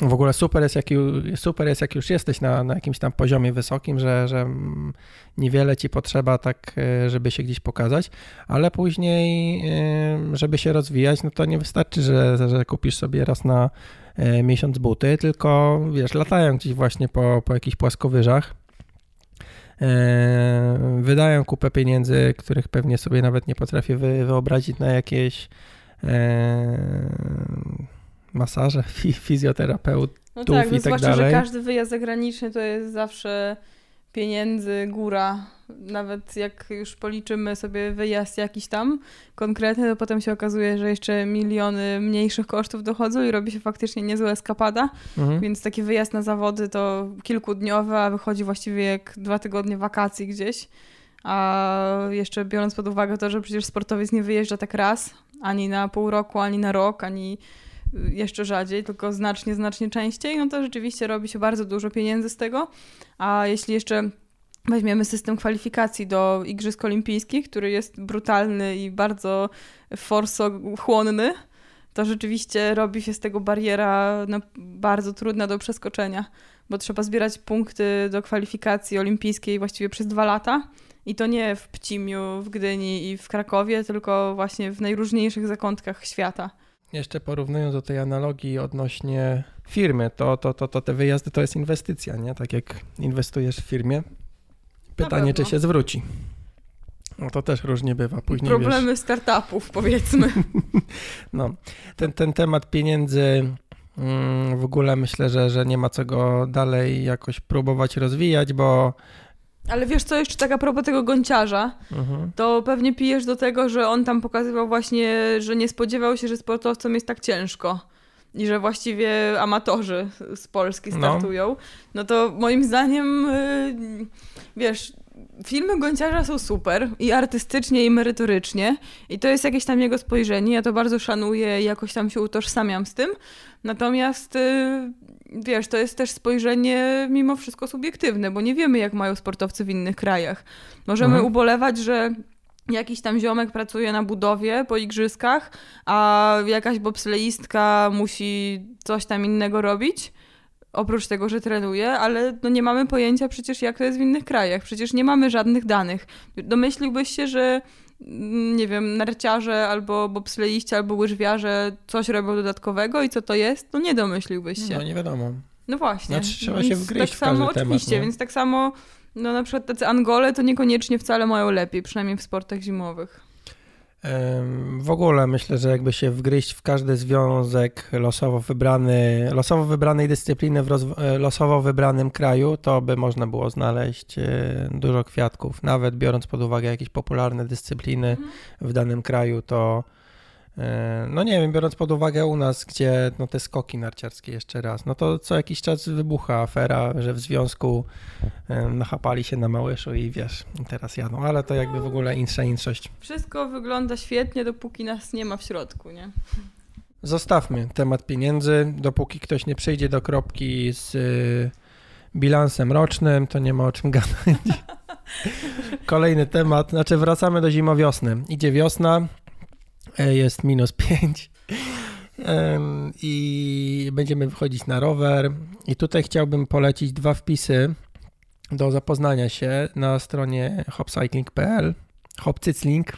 w ogóle super jest, jak, super jest, jak już jesteś na, na jakimś tam poziomie wysokim, że, że niewiele ci potrzeba tak, e, żeby się gdzieś pokazać, ale później, e, żeby się rozwijać, no to nie wystarczy, że, że kupisz sobie raz na miesiąc buty, tylko wiesz, latają gdzieś właśnie po, po jakichś płaskowyżach. E, Wydają kupę pieniędzy, których pewnie sobie nawet nie potrafię wy, wyobrazić na jakieś e, masaże, fi, fizjoterapeut. No tak, i tak zwłaszcza, dalej. że każdy wyjazd zagraniczny to jest zawsze pieniędzy, góra. Nawet jak już policzymy sobie wyjazd jakiś tam konkretny, to potem się okazuje, że jeszcze miliony mniejszych kosztów dochodzą i robi się faktycznie niezła eskapada. Mhm. Więc taki wyjazd na zawody to kilkudniowy, a wychodzi właściwie jak dwa tygodnie wakacji gdzieś. A jeszcze biorąc pod uwagę to, że przecież sportowiec nie wyjeżdża tak raz, ani na pół roku, ani na rok, ani jeszcze rzadziej, tylko znacznie, znacznie częściej, no to rzeczywiście robi się bardzo dużo pieniędzy z tego. A jeśli jeszcze weźmiemy system kwalifikacji do Igrzysk Olimpijskich, który jest brutalny i bardzo forsochłonny, to rzeczywiście robi się z tego bariera no, bardzo trudna do przeskoczenia, bo trzeba zbierać punkty do kwalifikacji olimpijskiej właściwie przez dwa lata I to nie w Pcimiu, w Gdyni i w Krakowie, tylko właśnie w najróżniejszych zakątkach świata. Jeszcze porównując do tej analogii odnośnie firmy, to, to, to, to te wyjazdy to jest inwestycja, nie? Tak jak inwestujesz w firmie. Pytanie, czy się zwróci. No to też różnie bywa. Później Problemy wiesz, startupów, powiedzmy. no, ten, ten temat pieniędzy mm, w ogóle myślę, że, że nie ma co go dalej jakoś próbować rozwijać, bo ale wiesz co, jeszcze tak a propos tego gąciarza, mhm. to pewnie pijesz do tego, że on tam pokazywał właśnie, że nie spodziewał się, że sportowcom jest tak ciężko i że właściwie amatorzy z Polski no. startują, no, no to moim zdaniem, yy, wiesz, filmy Gonciarza są super i artystycznie, i merytorycznie i to jest jakieś tam jego spojrzenie, ja to bardzo szanuję i jakoś tam się utożsamiam z tym, natomiast yy, wiesz, to jest też spojrzenie mimo wszystko subiektywne, bo nie wiemy jak mają sportowcy w innych krajach. Możemy mhm. ubolewać, że jakiś tam ziomek pracuje na budowie po igrzyskach, a jakaś bobsleistka musi coś tam innego robić, oprócz tego, że trenuje, ale no nie mamy pojęcia przecież jak to jest w innych krajach. Przecież nie mamy żadnych danych. Domyśliłbyś się, że nie wiem, narciarze albo bobsleiści, albo łyżwiarze coś robią dodatkowego i co to jest? No nie domyśliłbyś się. No nie wiadomo. No właśnie. Znaczy trzeba się wgryźć tak w każdy samo, temat. Oczywiście, no. więc tak samo no na przykład tacy Angole to niekoniecznie wcale mają lepiej, przynajmniej w sportach zimowych. W ogóle myślę, że jakby się wgryźć w każdy związek losowo wybrany, losowo wybranej dyscypliny w e, losowo wybranym kraju, to by można było znaleźć e, dużo kwiatków. Nawet biorąc pod uwagę jakieś popularne dyscypliny mhm. w danym kraju, to no nie wiem, biorąc pod uwagę u nas, gdzie no te skoki narciarskie jeszcze raz, no to co jakiś czas wybucha afera, że w związku e, nachapali się na Małyszu i wiesz, teraz jadą, ale to jakby w ogóle insza inszość. Wszystko wygląda świetnie, dopóki nas nie ma w środku, nie? Zostawmy temat pieniędzy, dopóki ktoś nie przyjdzie do kropki z y, bilansem rocznym, to nie ma o czym gadać. Kolejny temat, znaczy wracamy do zimowiosny. Idzie wiosna, E jest minus 5 i będziemy wychodzić na rower. I tutaj chciałbym polecić dwa wpisy do zapoznania się na stronie hopcycling.pl. Hopcycling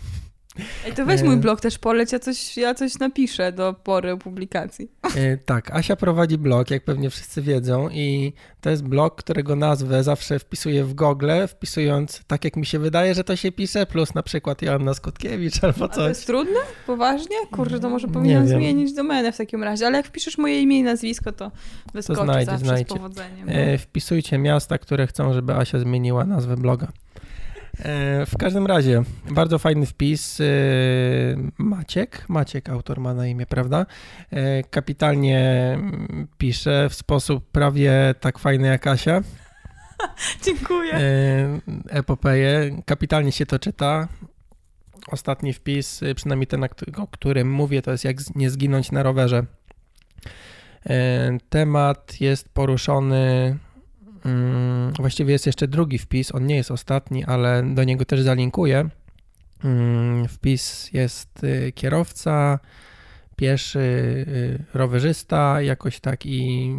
Ej, to weź mój e, blog też poleć, ja coś, ja coś napiszę do pory publikacji. E, tak, Asia prowadzi blog, jak pewnie wszyscy wiedzą i to jest blog, którego nazwę zawsze wpisuję w Google, wpisując tak jak mi się wydaje, że to się pisze, plus na przykład Joanna Skutkiewicz albo coś. A to jest trudne? Poważnie? Kurczę, to może powinienem zmienić domenę w takim razie, ale jak wpiszesz moje imię i nazwisko, to wyskoczy to znajdzie, zawsze znajdzie. z powodzeniem. E, wpisujcie miasta, które chcą, żeby Asia zmieniła nazwę bloga. E, w każdym razie, bardzo fajny wpis. E, Maciek, Maciek autor ma na imię, prawda? E, kapitalnie pisze w sposób prawie tak fajny jak Asia. Dziękuję. Epopeję. Kapitalnie się to czyta. Ostatni wpis, przynajmniej ten, o którym mówię, to jest jak nie zginąć na rowerze. Temat jest poruszony Mm, właściwie jest jeszcze drugi wpis, on nie jest ostatni, ale do niego też zalinkuję. Mm, wpis jest y, kierowca, pieszy, y, rowerzysta, jakoś tak i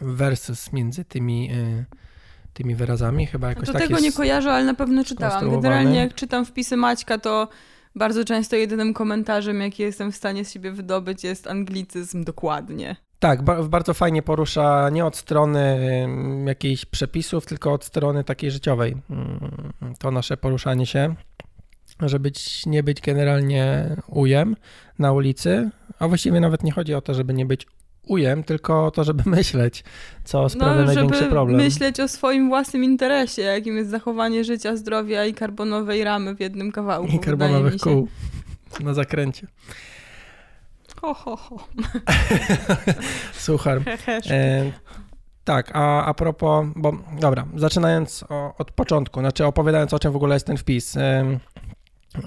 versus między tymi, y, tymi wyrazami. Chyba jakoś no tak tego nie kojarzę, ale na pewno czytałam. Generalnie jak czytam wpisy Maćka, to bardzo często jedynym komentarzem, jaki jestem w stanie z siebie wydobyć, jest anglicyzm dokładnie. Tak, bardzo fajnie porusza nie od strony jakichś przepisów, tylko od strony takiej życiowej. Mm, to nasze poruszanie się, żeby być, nie być generalnie ujem na ulicy, a właściwie nawet nie chodzi o to, żeby nie być ujem, tylko o to, żeby myśleć, co sprawia no, największy problem. myśleć o swoim własnym interesie, jakim jest zachowanie życia, zdrowia i karbonowej ramy w jednym kawałku. I karbonowych kół na zakręcie. Ho, ho, ho. Słucham. E, tak, a, a propos, bo dobra, zaczynając o, od początku, znaczy opowiadając o czym w ogóle jest ten wpis. E,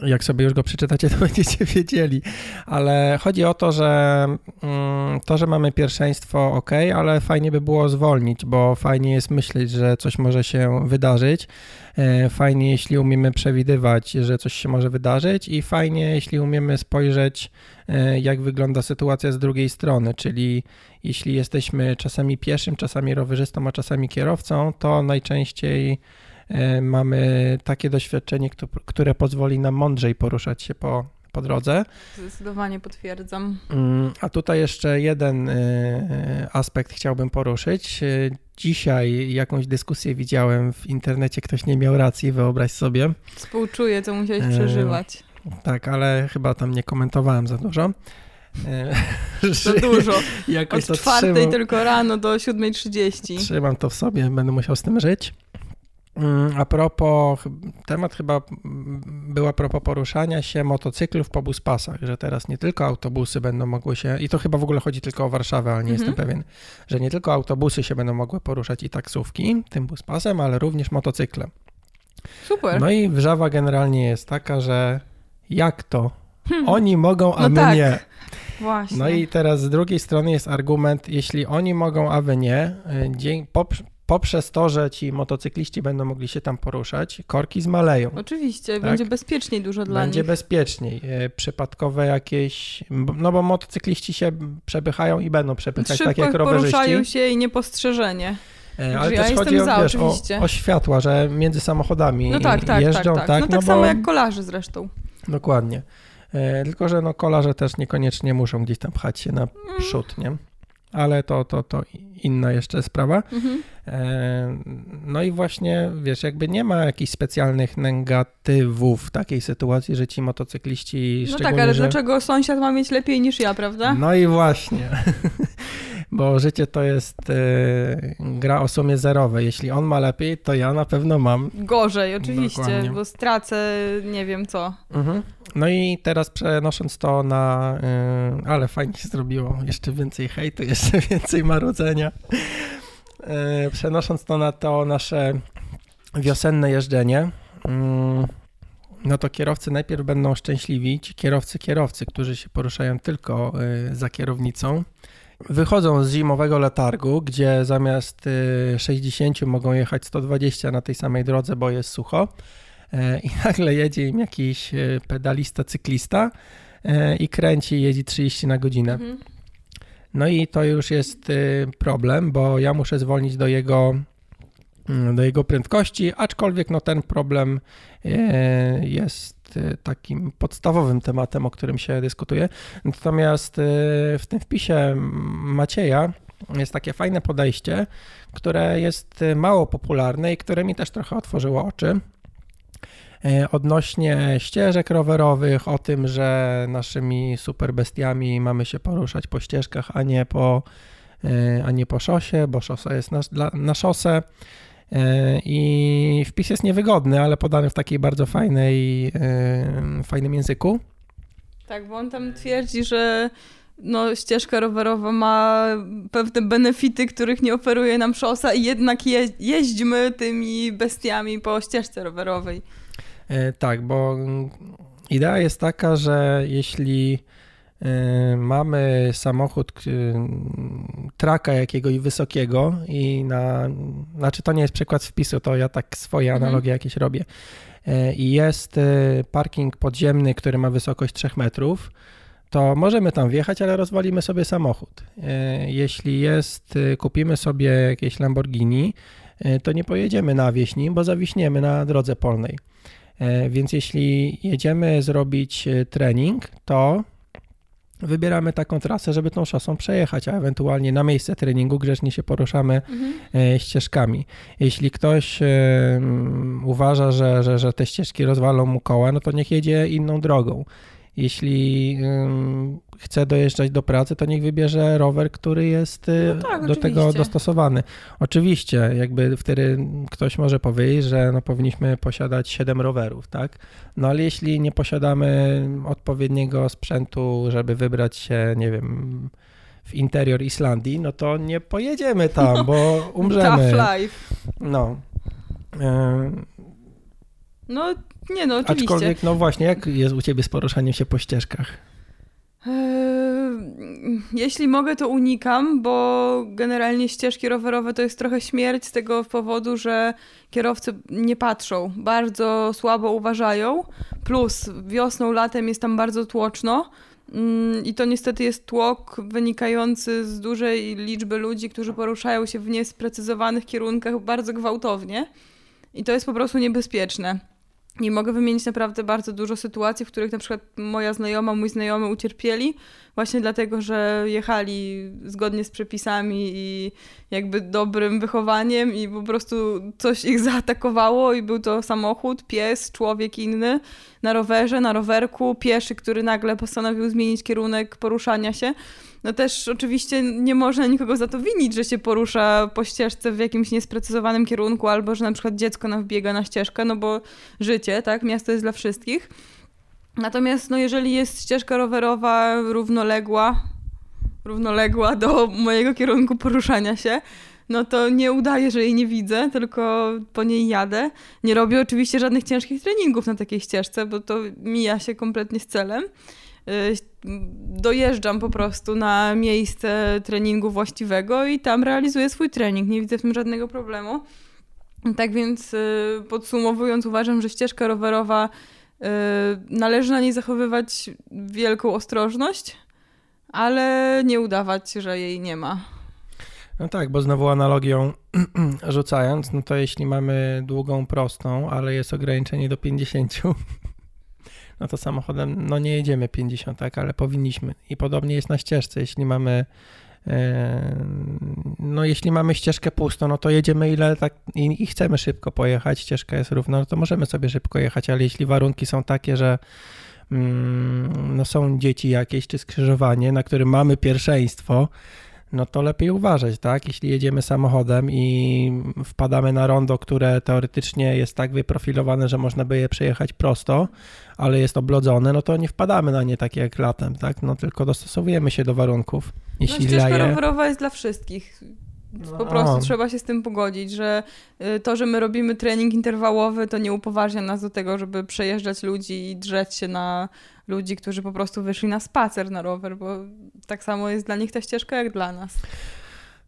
jak sobie już go przeczytacie, to będziecie wiedzieli. Ale chodzi o to, że mm, to, że mamy pierwszeństwo, ok, ale fajnie by było zwolnić, bo fajnie jest myśleć, że coś może się wydarzyć. E, fajnie, jeśli umiemy przewidywać, że coś się może wydarzyć, i fajnie, jeśli umiemy spojrzeć, e, jak wygląda sytuacja z drugiej strony. Czyli jeśli jesteśmy czasami pieszym, czasami rowerzystą, a czasami kierowcą, to najczęściej mamy takie doświadczenie, które pozwoli nam mądrzej poruszać się po, po drodze. Zdecydowanie potwierdzam. Mm, a tutaj jeszcze jeden e, aspekt chciałbym poruszyć. Dzisiaj jakąś dyskusję widziałem w internecie, ktoś nie miał racji, wyobraź sobie. Współczuję, co musiałeś przeżywać. Tak, ale chyba tam nie komentowałem za dużo. Za dużo. Od czwartej trzymam, tylko rano do 7.30. Trzymam to w sobie, będę musiał z tym żyć. Mm, a propos, temat chyba był a propos poruszania się motocyklów po buspasach, że teraz nie tylko autobusy będą mogły się, i to chyba w ogóle chodzi tylko o Warszawę, ale nie mhm. jestem pewien, że nie tylko autobusy się będą mogły poruszać i taksówki tym buspasem, ale również motocykle. Super. No i wrzawa generalnie jest taka, że jak to? Hmm. Oni mogą, a no my tak. nie. Właśnie. No i teraz z drugiej strony jest argument, jeśli oni mogą, a wy nie, y, poprzez to, że ci motocykliści będą mogli się tam poruszać, korki zmaleją. Oczywiście, tak? będzie bezpieczniej dużo dla będzie nich. Będzie bezpieczniej. Y, przypadkowe jakieś, no bo motocykliści się przepychają i będą przepychać, Szybko tak jak rowerzyści. poruszają się i niepostrzeżenie. E, ale ja też chodzi o, za, wiesz, o, o, światła, że między samochodami no tak, tak, jeżdżą, tak. tak? tak no tak no samo bo... jak kolarze zresztą. Dokładnie. E, tylko, że no kolarze też niekoniecznie muszą gdzieś tam pchać się na przód, nie? Ale to, to, to inna jeszcze sprawa. Mhm. E, no i właśnie, wiesz, jakby nie ma jakichś specjalnych negatywów w takiej sytuacji, że ci motocykliści No tak, ale że... dlaczego sąsiad ma mieć lepiej niż ja, prawda? No i właśnie. bo życie to jest y, gra o sumie zerowej. Jeśli on ma lepiej, to ja na pewno mam. Gorzej, oczywiście, Dokładnie. bo stracę nie wiem co. Mhm. No i teraz przenosząc to na. Y, ale fajnie się zrobiło. Jeszcze więcej hejtu, jeszcze więcej marudzenia. Y, przenosząc to na to nasze wiosenne jeżdżenie. no to kierowcy najpierw będą szczęśliwi, ci kierowcy, kierowcy, którzy się poruszają tylko za kierownicą, wychodzą z zimowego letargu, gdzie zamiast 60 y, mogą jechać 120 na tej samej drodze, bo jest sucho e, i nagle jedzie im jakiś y, pedalista, cyklista e, i kręci, jedzie 30 na godzinę. Mhm. No i to już jest y, problem, bo ja muszę zwolnić do jego mm, do jego prędkości, aczkolwiek no ten problem e, Y, takim podstawowym tematem, o którym się dyskutuje. Natomiast y, w tym wpisie Macieja jest takie fajne podejście, które jest y, mało popularne i które mi też trochę otworzyło oczy odnośnie ścieżek rowerowych, o tym, że naszymi super bestiami mamy się poruszać po ścieżkach, a nie po, a nie po szosie, bo szosa jest na, na szosę. E, I wpis jest niewygodny, ale podany w takiej bardzo fajnej, e, fajnym języku. Tak, bo on tam twierdzi, że no, ścieżka rowerowa ma pewne benefity, których nie oferuje nam szosa i jednak je, jeźdźmy tymi bestiami po ścieżce rowerowej. E, tak, bo idea jest taka, że jeśli mamy samochód y, traka jakiegoś wysokiego i na, znaczy to nie jest przykład wpisu, to ja tak swoje mhm. analogie jakieś robię. Y, I jest parking podziemny, który ma wysokość 3 metrów, to możemy tam wjechać, ale rozwalimy sobie samochód. Jeśli jest, kupimy sobie jakieś Lamborghini, to nie pojedziemy na wieśni, bo zawiśniemy na drodze polnej. Więc jeśli jedziemy zrobić trening, to wybieramy taką trasę, żeby tą szosą przejechać, a ewentualnie na miejsce treningu grzecznie się poruszamy mhm. E, ścieżkami. Jeśli ktoś e, uważa, że, że, że te ścieżki rozwalą mu koła, no to niech jedzie inną drogą. Jeśli chce dojeżdżać do pracy, to niech wybierze rower, który jest y, no tak, do oczywiście. tego dostosowany. Oczywiście, jakby wtedy ktoś może powiedzieć, że no powinniśmy posiadać 7 rowerów, tak? No ale jeśli nie posiadamy odpowiedniego sprzętu, żeby wybrać się, nie wiem, w interior Islandii, no to nie pojedziemy tam, no, bo umrzemy. Tough life. No. No, nie no, oczywiście. Aczkolwiek, no właśnie, jak jest u ciebie z poruszaniem się po ścieżkach? Eee, jeśli mogę, to unikam, bo generalnie ścieżki rowerowe to jest trochę śmierć z tego powodu, że kierowcy nie patrzą, bardzo słabo uważają. Plus wiosną, latem jest tam bardzo tłoczno. Mm, I to niestety jest tłok wynikający z dużej liczby ludzi, którzy poruszają się w niesprecyzowanych kierunkach bardzo gwałtownie. I to jest po prostu niebezpieczne. I mogę wymienić naprawdę bardzo dużo sytuacji, w których na przykład moja znajoma, mój znajomy ucierpieli właśnie dlatego, że jechali zgodnie z przepisami i jakby dobrym wychowaniem i po prostu coś ich zaatakowało i był to samochód, pies, człowiek inny na rowerze, na rowerku, pieszy, który nagle postanowił zmienić kierunek poruszania się no też oczywiście nie można nikogo za to winić, że się porusza po ścieżce w jakimś niesprecyzowanym kierunku, albo że na przykład dziecko wbiega na ścieżkę, no bo życie, tak, miasto jest dla wszystkich. Natomiast no jeżeli jest ścieżka rowerowa równoległa, równoległa do mojego kierunku poruszania się, no to nie udaję, że jej nie widzę, tylko po niej jadę. Nie robię oczywiście żadnych ciężkich treningów na takiej ścieżce, bo to mija się kompletnie z celem. Y, dojeżdżam po prostu na miejsce treningu właściwego i tam realizuję swój trening. Nie widzę w tym żadnego problemu. Tak więc y, podsumowując, uważam, że ścieżka rowerowa y, należy na niej zachowywać wielką ostrożność, ale nie udawać, że jej nie ma. No tak, bo znowu analogią rzucając, no to jeśli mamy długą prostą, ale jest ograniczenie do 50, no to samochodem no nie jedziemy 50, tak, ale powinniśmy. I podobnie jest na ścieżce, jeśli mamy e, no jeśli mamy ścieżkę pustą, no to jedziemy ile tak i, i, chcemy szybko pojechać, ścieżka jest równa, no to możemy sobie szybko jechać, ale jeśli warunki są takie, że mm, no są dzieci jakieś czy skrzyżowanie, na którym mamy pierwszeństwo, no to lepiej uważać, tak? Jeśli jedziemy samochodem i wpadamy na rondo, które teoretycznie jest tak wyprofilowane, że można by je przejechać prosto, ale jest oblodzone, no to nie wpadamy na nie tak jak latem, tak? No tylko dostosowujemy się do warunków. Jeśli no, ścieżka laje... rowerowa jest dla wszystkich. No. Po prostu trzeba się z tym pogodzić, że y, to, że my robimy trening interwałowy, to nie upoważnia nas do tego, żeby przejeżdżać ludzi i drzeć się na ludzi, którzy po prostu wyszli na spacer na rower, bo tak samo jest dla nich ta ścieżka jak dla nas.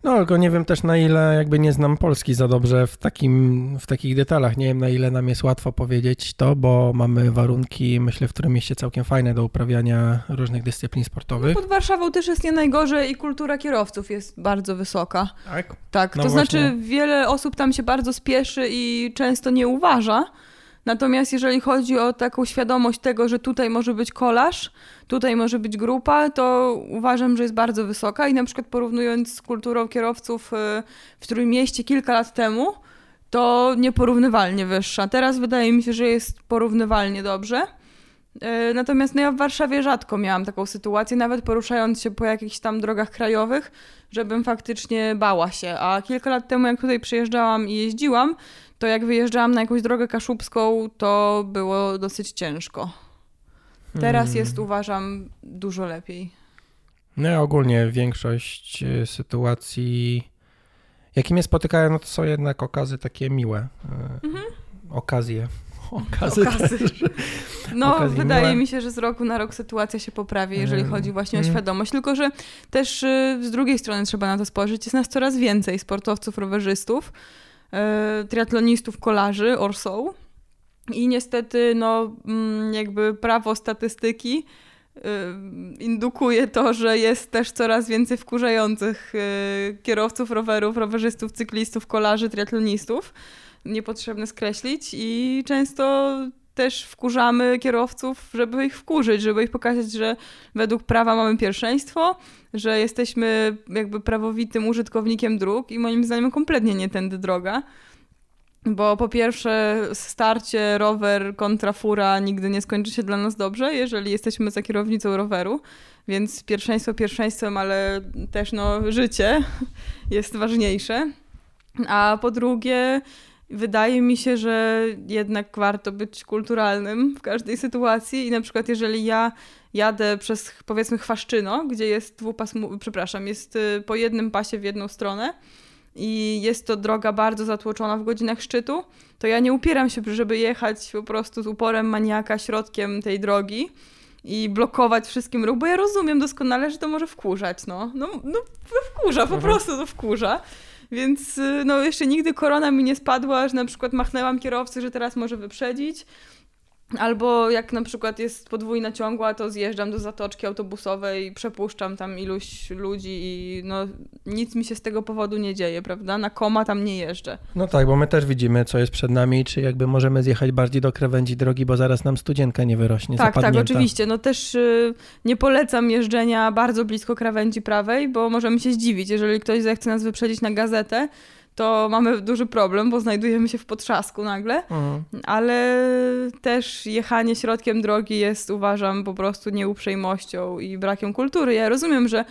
No, tylko nie wiem też na ile jakby nie znam Polski za dobrze w, takim, w takich detalach. Nie wiem na ile nam jest łatwo powiedzieć to, bo mamy warunki, myślę, w którym mieście całkiem fajne do uprawiania różnych dyscyplin sportowych. No pod Warszawą też jest nie najgorzej i kultura kierowców jest bardzo wysoka. Tak? Tak, no to właśnie. znaczy wiele osób tam się bardzo spieszy i często nie uważa, Natomiast jeżeli chodzi o taką świadomość tego, że tutaj może być kolaż, tutaj może być grupa, to uważam, że jest bardzo wysoka i na przykład porównując z kulturą kierowców y, w Trójmieście kilka lat temu, to nieporównywalnie wyższa. Teraz wydaje mi się, że jest porównywalnie dobrze. Y, natomiast no ja w Warszawie rzadko miałam taką sytuację, nawet poruszając się po jakichś tam drogach krajowych, żebym faktycznie bała się. A kilka lat temu, jak tutaj przyjeżdżałam i jeździłam, to jak wyjeżdżałam na jakąś drogę kaszubską, to było dosyć ciężko. Teraz hmm. jest, uważam, dużo lepiej. No ogólnie większość y, sytuacji, jakie mnie spotykają, no to są jednak okazy takie miłe. Y, mhm. Okazje. Okazy. Okazy. No, wydaje miłe. mi się, że z roku na rok sytuacja się poprawi, jeżeli hmm. chodzi właśnie o hmm. świadomość. Tylko, że też y, z drugiej strony trzeba na to spojrzeć. Jest nas coraz więcej sportowców, rowerzystów, triatlonistów kolarzy Orso. I niestety, no, mm, jakby prawo statystyki e, indukuje to, że jest też coraz więcej wkurzających e, kierowców rowerów, rowerzystów, cyklistów, kolarzy, triatlonistów. Niepotrzebne skreślić i często też wkurzamy kierowców, żeby ich wkurzyć, żeby ich pokazać, że według prawa mamy pierwszeństwo, że jesteśmy jakby prawowitym użytkownikiem dróg i moim zdaniem kompletnie nie tędy droga. Bo po pierwsze, starcie rower kontra fura nigdy nie skończy się dla nas dobrze, jeżeli jesteśmy za kierownicą roweru. Więc pierwszeństwo pierwszeństwem, ale też no, życie jest ważniejsze. A po drugie, wydaje mi się, że jednak warto być kulturalnym w każdej sytuacji i na przykład jeżeli ja jadę przez powiedzmy Chwaszczyno, gdzie jest dwupasmu, przepraszam, jest y, po jednym pasie w jedną stronę i jest to droga bardzo zatłoczona w godzinach szczytu, to ja nie upieram się, żeby jechać po prostu z uporem maniaka środkiem tej drogi i blokować wszystkim ruch, bo ja rozumiem doskonale, że to może wkurzać, no. No, no wkurza, po mhm. prostu to wkurza. Więc y, no jeszcze nigdy korona mi nie spadła, że na przykład machnęłam kierowcy, że teraz może wyprzedzić. Albo jak na przykład jest podwójna ciągła, to zjeżdżam do zatoczki autobusowej, przepuszczam tam iluś ludzi i no nic mi się z tego powodu nie dzieje, prawda? Na koma tam nie jeżdżę. No tak, bo my też widzimy, co jest przed nami, czy jakby możemy zjechać bardziej do krawędzi drogi, bo zaraz nam studzienka nie wyrośnie. Tak, tak, zapadnięta. oczywiście. No też y, nie polecam jeżdżenia bardzo blisko krawędzi prawej, bo możemy się zdziwić, jeżeli ktoś zechce nas wyprzedzić na gazetę, to mamy duży problem, bo znajdujemy się w potrzasku nagle, Mhm. ale też jechanie środkiem drogi jest, uważam, po prostu nieuprzejmością i brakiem kultury. Ja rozumiem, że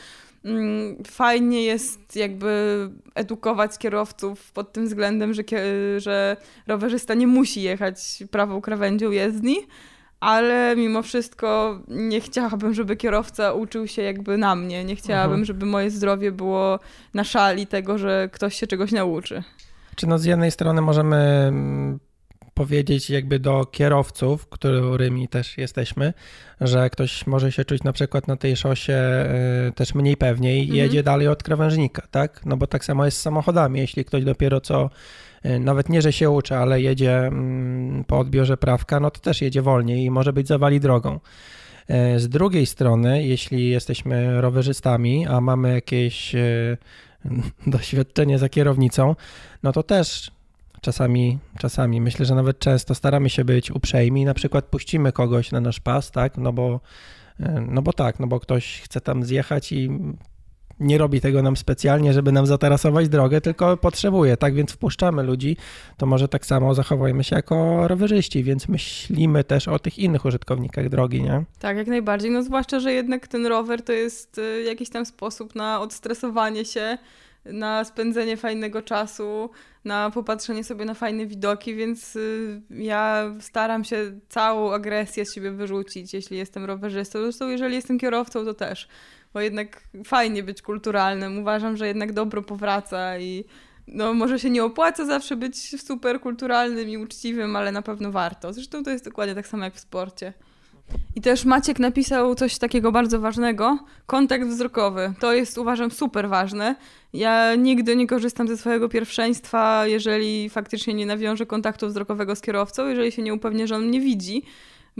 mm, fajnie jest jakby edukować kierowców pod tym względem, że, że rowerzysta nie musi jechać prawą krawędzią jezdni, ale mimo wszystko nie chciałabym, żeby kierowca uczył się jakby na mnie. Nie chciałabym, Mhm. żeby moje zdrowie było na szali tego, że ktoś się czegoś nauczy. Czy no z jednej strony możemy mm, powiedzieć jakby do kierowców, którymi też jesteśmy, że ktoś może się czuć na przykład na tej szosie y, też mniej pewnie i Mhm. jedzie dalej od krawężnika, tak? No bo tak samo jest z samochodami, jeśli ktoś dopiero co nawet nie, że się uczy, ale jedzie mm, po odbiorze prawka, no to też jedzie wolniej i może być zawali drogą. Y, Z drugiej strony, jeśli jesteśmy rowerzystami, a mamy jakieś y, doświadczenie za kierownicą, no to też czasami, czasami, myślę, że nawet często staramy się być uprzejmi, na przykład puścimy kogoś na nasz pas, tak, no bo, e, no bo tak, no bo ktoś chce tam zjechać i nie robi tego nam specjalnie, żeby nam zatarasować drogę, tylko potrzebuje, tak, więc wpuszczamy ludzi, to może tak samo zachowajmy się jako rowerzyści, więc myślimy też o tych innych użytkownikach drogi, nie? Tak, jak najbardziej. No zwłaszcza, że jednak ten rower to jest y, jakiś tam sposób na odstresowanie się, na spędzenie fajnego czasu, na popatrzenie sobie na fajne widoki, więc y, ja staram się całą agresję z siebie wyrzucić, jeśli jestem rowerzystą. Zresztą jeżeli jestem kierowcą, to też, bo jednak fajnie być kulturalnym. Uważam, że jednak dobro powraca i no może się nie opłaca zawsze być super kulturalnym i uczciwym, ale na pewno warto. Zresztą to jest dokładnie tak samo jak w sporcie. I też Maciek napisał coś takiego bardzo ważnego. Kontakt wzrokowy. To jest uważam super ważne. Ja nigdy nie korzystam ze swojego pierwszeństwa, jeżeli faktycznie nie nawiążę kontaktu wzrokowego z kierowcą, jeżeli się nie upewnię, że on mnie widzi,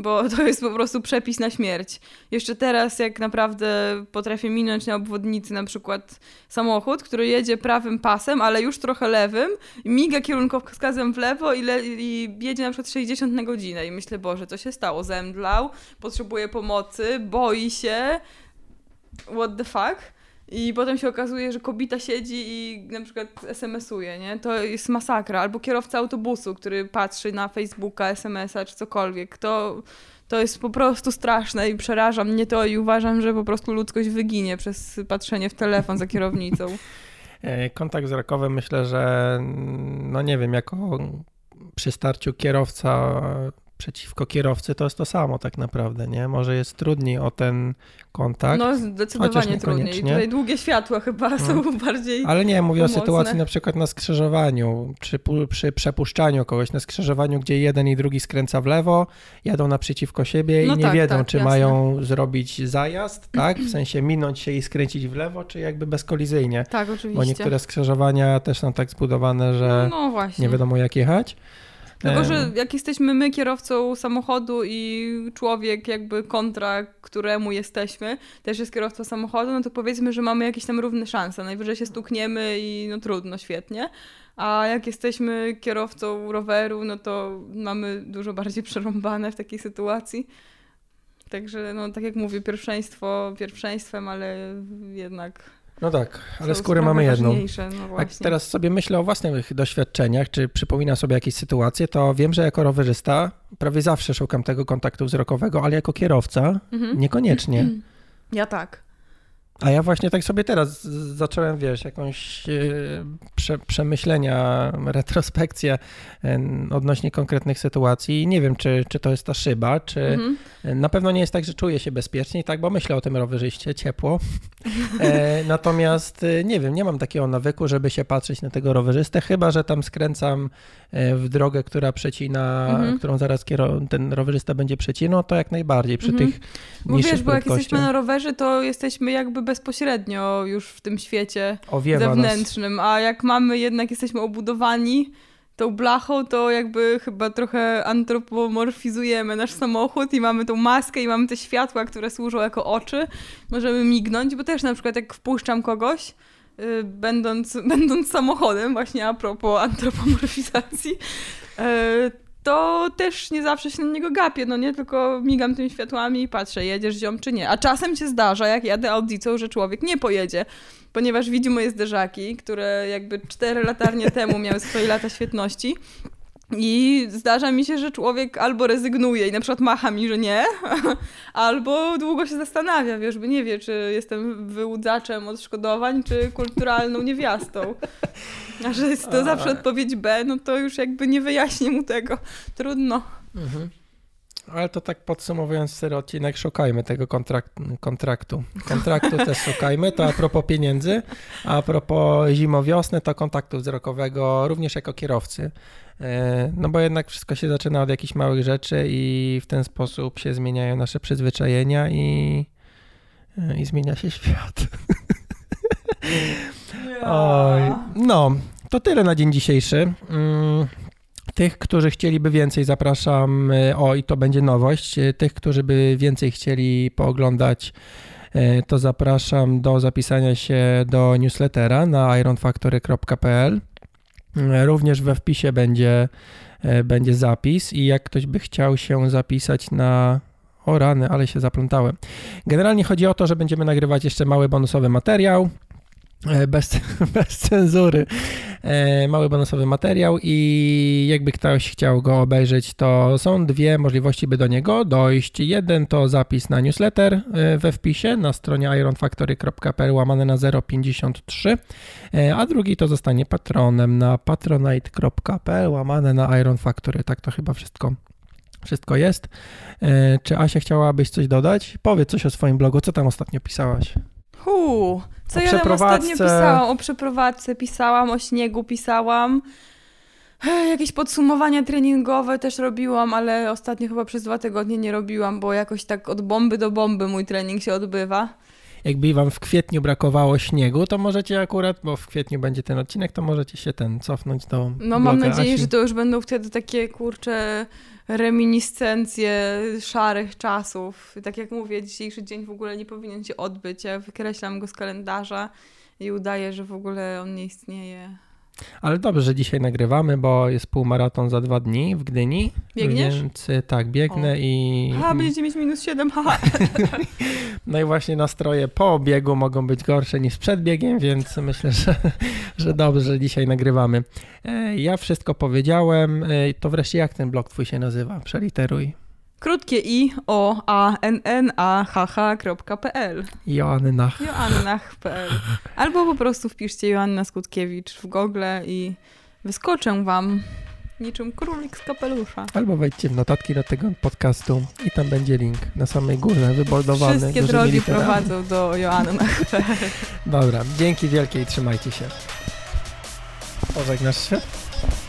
bo to jest po prostu przepis na śmierć. Jeszcze teraz, jak naprawdę potrafię minąć na obwodnicy na przykład samochód, który jedzie prawym pasem, ale już trochę lewym, miga kierunkowskazem w lewo i, le- i jedzie na przykład 60 na godzinę i myślę, Boże, co się stało? Zemdlał, potrzebuje pomocy, boi się, what the fuck? I potem się okazuje, że kobita siedzi i na przykład SMS-uje, nie? To jest masakra. Albo kierowca autobusu, który patrzy na Facebooka, SMS-a czy cokolwiek. To, to jest po prostu straszne i przeraża mnie to i uważam, że po prostu ludzkość wyginie przez patrzenie w telefon za kierownicą. E, Kontakt wzrokowy myślę, że mm, no nie wiem, jako przy starciu kierowca przeciwko kierowcy to jest to samo tak naprawdę, nie? Może jest trudniej o ten kontakt, No zdecydowanie trudniej. niekoniecznie. Tutaj długie światła chyba są bardziej... ale nie, mówię pomocne. o sytuacji na przykład na skrzyżowaniu, przy, pu- przy przepuszczaniu kogoś na skrzyżowaniu, gdzie jeden i drugi skręca w lewo, jadą naprzeciwko siebie No i nie tak, wiedzą, tak, czy jasne. mają zrobić zajazd, tak? W sensie minąć się i skręcić w lewo, czy jakby bezkolizyjnie. Tak, Bo oczywiście. niektóre skrzyżowania też są tak zbudowane, że No nie wiadomo jak jechać. Tylko, że jak jesteśmy my kierowcą samochodu i człowiek jakby kontra któremu jesteśmy, też jest kierowcą samochodu, no to powiedzmy, że mamy jakieś tam równe szanse. Najwyżej się stukniemy i no trudno, świetnie. A jak jesteśmy kierowcą roweru, no to mamy dużo bardziej przerąbane w takiej sytuacji. Także, no tak jak mówię, pierwszeństwo pierwszeństwem, ale jednak. No tak, ale skórę mamy jedną. No Jak teraz sobie myślę o własnych doświadczeniach, czy przypominam sobie jakieś sytuacje, to wiem, że jako rowerzysta prawie zawsze szukam tego kontaktu wzrokowego, ale jako kierowca Mhm. niekoniecznie. Ja tak. A ja właśnie tak sobie teraz zacząłem, wiesz, jakąś e, prze, przemyślenia, retrospekcję odnośnie konkretnych sytuacji nie wiem, czy, czy to jest ta szyba, czy Mhm. na pewno nie jest tak, że czuję się bezpiecznie, tak, bo myślę o tym rowerzyście, ciepło. E, natomiast e, nie wiem, nie mam takiego nawyku, żeby się patrzeć na tego rowerzystę, chyba że tam skręcam w drogę, która przecina, Mhm. którą zaraz ten rowerzysta będzie przecinał, to jak najbardziej przy Mhm. tych niższych wiesz, bo jak jesteśmy na rowerze, to jesteśmy jakby bezpośrednio już w tym świecie Owiewa nas. zewnętrznym, a jak mamy jednak, jesteśmy obudowani, tą blachą, to jakby chyba trochę antropomorfizujemy nasz samochód i mamy tą maskę i mamy te światła, które służą jako oczy. Możemy mignąć, bo też na przykład jak wpuszczam kogoś, y, będąc, będąc samochodem, właśnie a propos antropomorfizacji, y, to też nie zawsze się na niego gapię, no nie, tylko migam tymi światłami i patrzę, jedziesz ziom czy nie. A czasem się zdarza, jak jadę audicą, że człowiek nie pojedzie, ponieważ widzi moje zderzaki, które jakby cztery latarnie temu miały swoje lata świetności. I zdarza mi się, że człowiek albo rezygnuje i na przykład macha mi, że nie, albo długo się zastanawia, wiesz, bo nie wie, czy jestem wyłudzaczem odszkodowań, czy kulturalną niewiastą. A że jest to zawsze odpowiedź B, no to już jakby nie wyjaśnię mu tego. Trudno. Mhm. Ale to tak podsumowując sery odcinek, szukajmy tego kontrakt, kontraktu. Kontraktu też szukajmy, to a propos pieniędzy, a, a propos zimowiosny, to kontaktu wzrokowego również jako kierowcy. E, no bo jednak wszystko się zaczyna od jakichś małych rzeczy i w ten sposób się zmieniają nasze przyzwyczajenia i, e, i zmienia się świat. Oj, no, to tyle na dzień dzisiejszy. Mm, tych, którzy chcieliby więcej, zapraszam. E, o, i to będzie nowość. Tych, którzy by więcej chcieli pooglądać, to zapraszam do zapisania się do newslettera na ironfactory.pl. Również we wpisie będzie, e, będzie zapis i jak ktoś by chciał się zapisać na o rany, ale się zaplątałem. Generalnie chodzi o to, że będziemy nagrywać jeszcze mały bonusowy materiał. E, bez, bez cenzury. E, mały bonusowy materiał i jakby ktoś chciał go obejrzeć, to są dwie możliwości, by do niego dojść. Jeden to zapis na newsletter e, we wpisie na stronie ironfactory.pl łamane na 053, a drugi to zostanie patronem na patronite.pl łamane na ironfactory. Tak to chyba wszystko wszystko jest. Czy Asia chciałabyś coś dodać? Powiedz coś o swoim blogu. Co tam ostatnio pisałaś? Huu, co o ja tam ostatnio pisałam? O przeprowadzce pisałam, o śniegu pisałam. Jakieś podsumowania treningowe też robiłam, ale ostatnio chyba przez dwa tygodnie nie robiłam, bo jakoś tak od bomby do bomby mój trening się odbywa. Jakby wam w kwietniu brakowało śniegu, to możecie akurat, bo w kwietniu będzie ten odcinek, to możecie się ten cofnąć do. No mam nadzieję, Asi. że to już będą wtedy takie kurcze reminiscencje szarych czasów. Tak jak mówię, dzisiejszy dzień w ogóle nie powinien się odbyć. Ja wykreślam go z kalendarza i udaję, że w ogóle on nie istnieje. Ale dobrze, że dzisiaj nagrywamy, bo jest półmaraton za dwa dni w Gdyni. Biegniesz? Więc y, tak, biegnę o. i... Ha, będziecie mieć minus 7, haha. no i właśnie nastroje po biegu mogą być gorsze niż przed biegiem, więc myślę, że, że dobrze, że dzisiaj nagrywamy. E, ja wszystko powiedziałem. E, to wreszcie jak ten blog twój się nazywa? Przeliteruj. Krótkie i o a n n a h h.pl. Joannach. Joannach.pl. Albo po prostu wpiszcie Joanna Skutkiewicz w Google i wyskoczę wam niczym królik z kapelusza. Albo wejdźcie w notatki do tego podcastu i tam będzie link na samej górze wyboldowany. Wszystkie drogi literami. prowadzą do Joannach.pl. Dobra, dzięki wielkie i trzymajcie się. Pożegnasz się?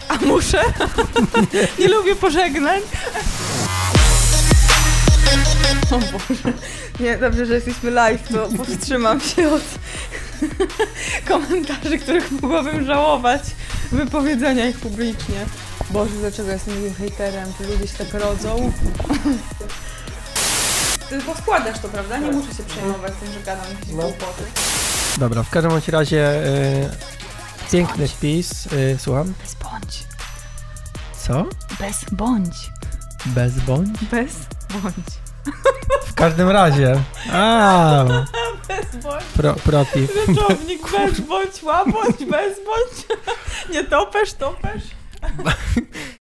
A muszę? Nie lubię pożegnań. O Boże. Nie, dobrze, że jesteśmy live, to powstrzymam się od komentarzy, których mogłabym żałować, wypowiedzenia ich publicznie. Boże, dlaczego jestem takim hejterem? Czy ludzie się tak rodzą? Ty poskładasz to, prawda? Nie muszę się przejmować tym, że gadam jakieś no. głupoty. Dobra, w każdym razie yy, piękny wpis. Yy, słucham? Bez bądź. Co? Bez bądź. Bez bądź? Bez bądź. W każdym razie. A. Bez bądź. Pro, protip. Rzeczownik bez bądź, łabądź, bez bądź. Nie topesz, topesz.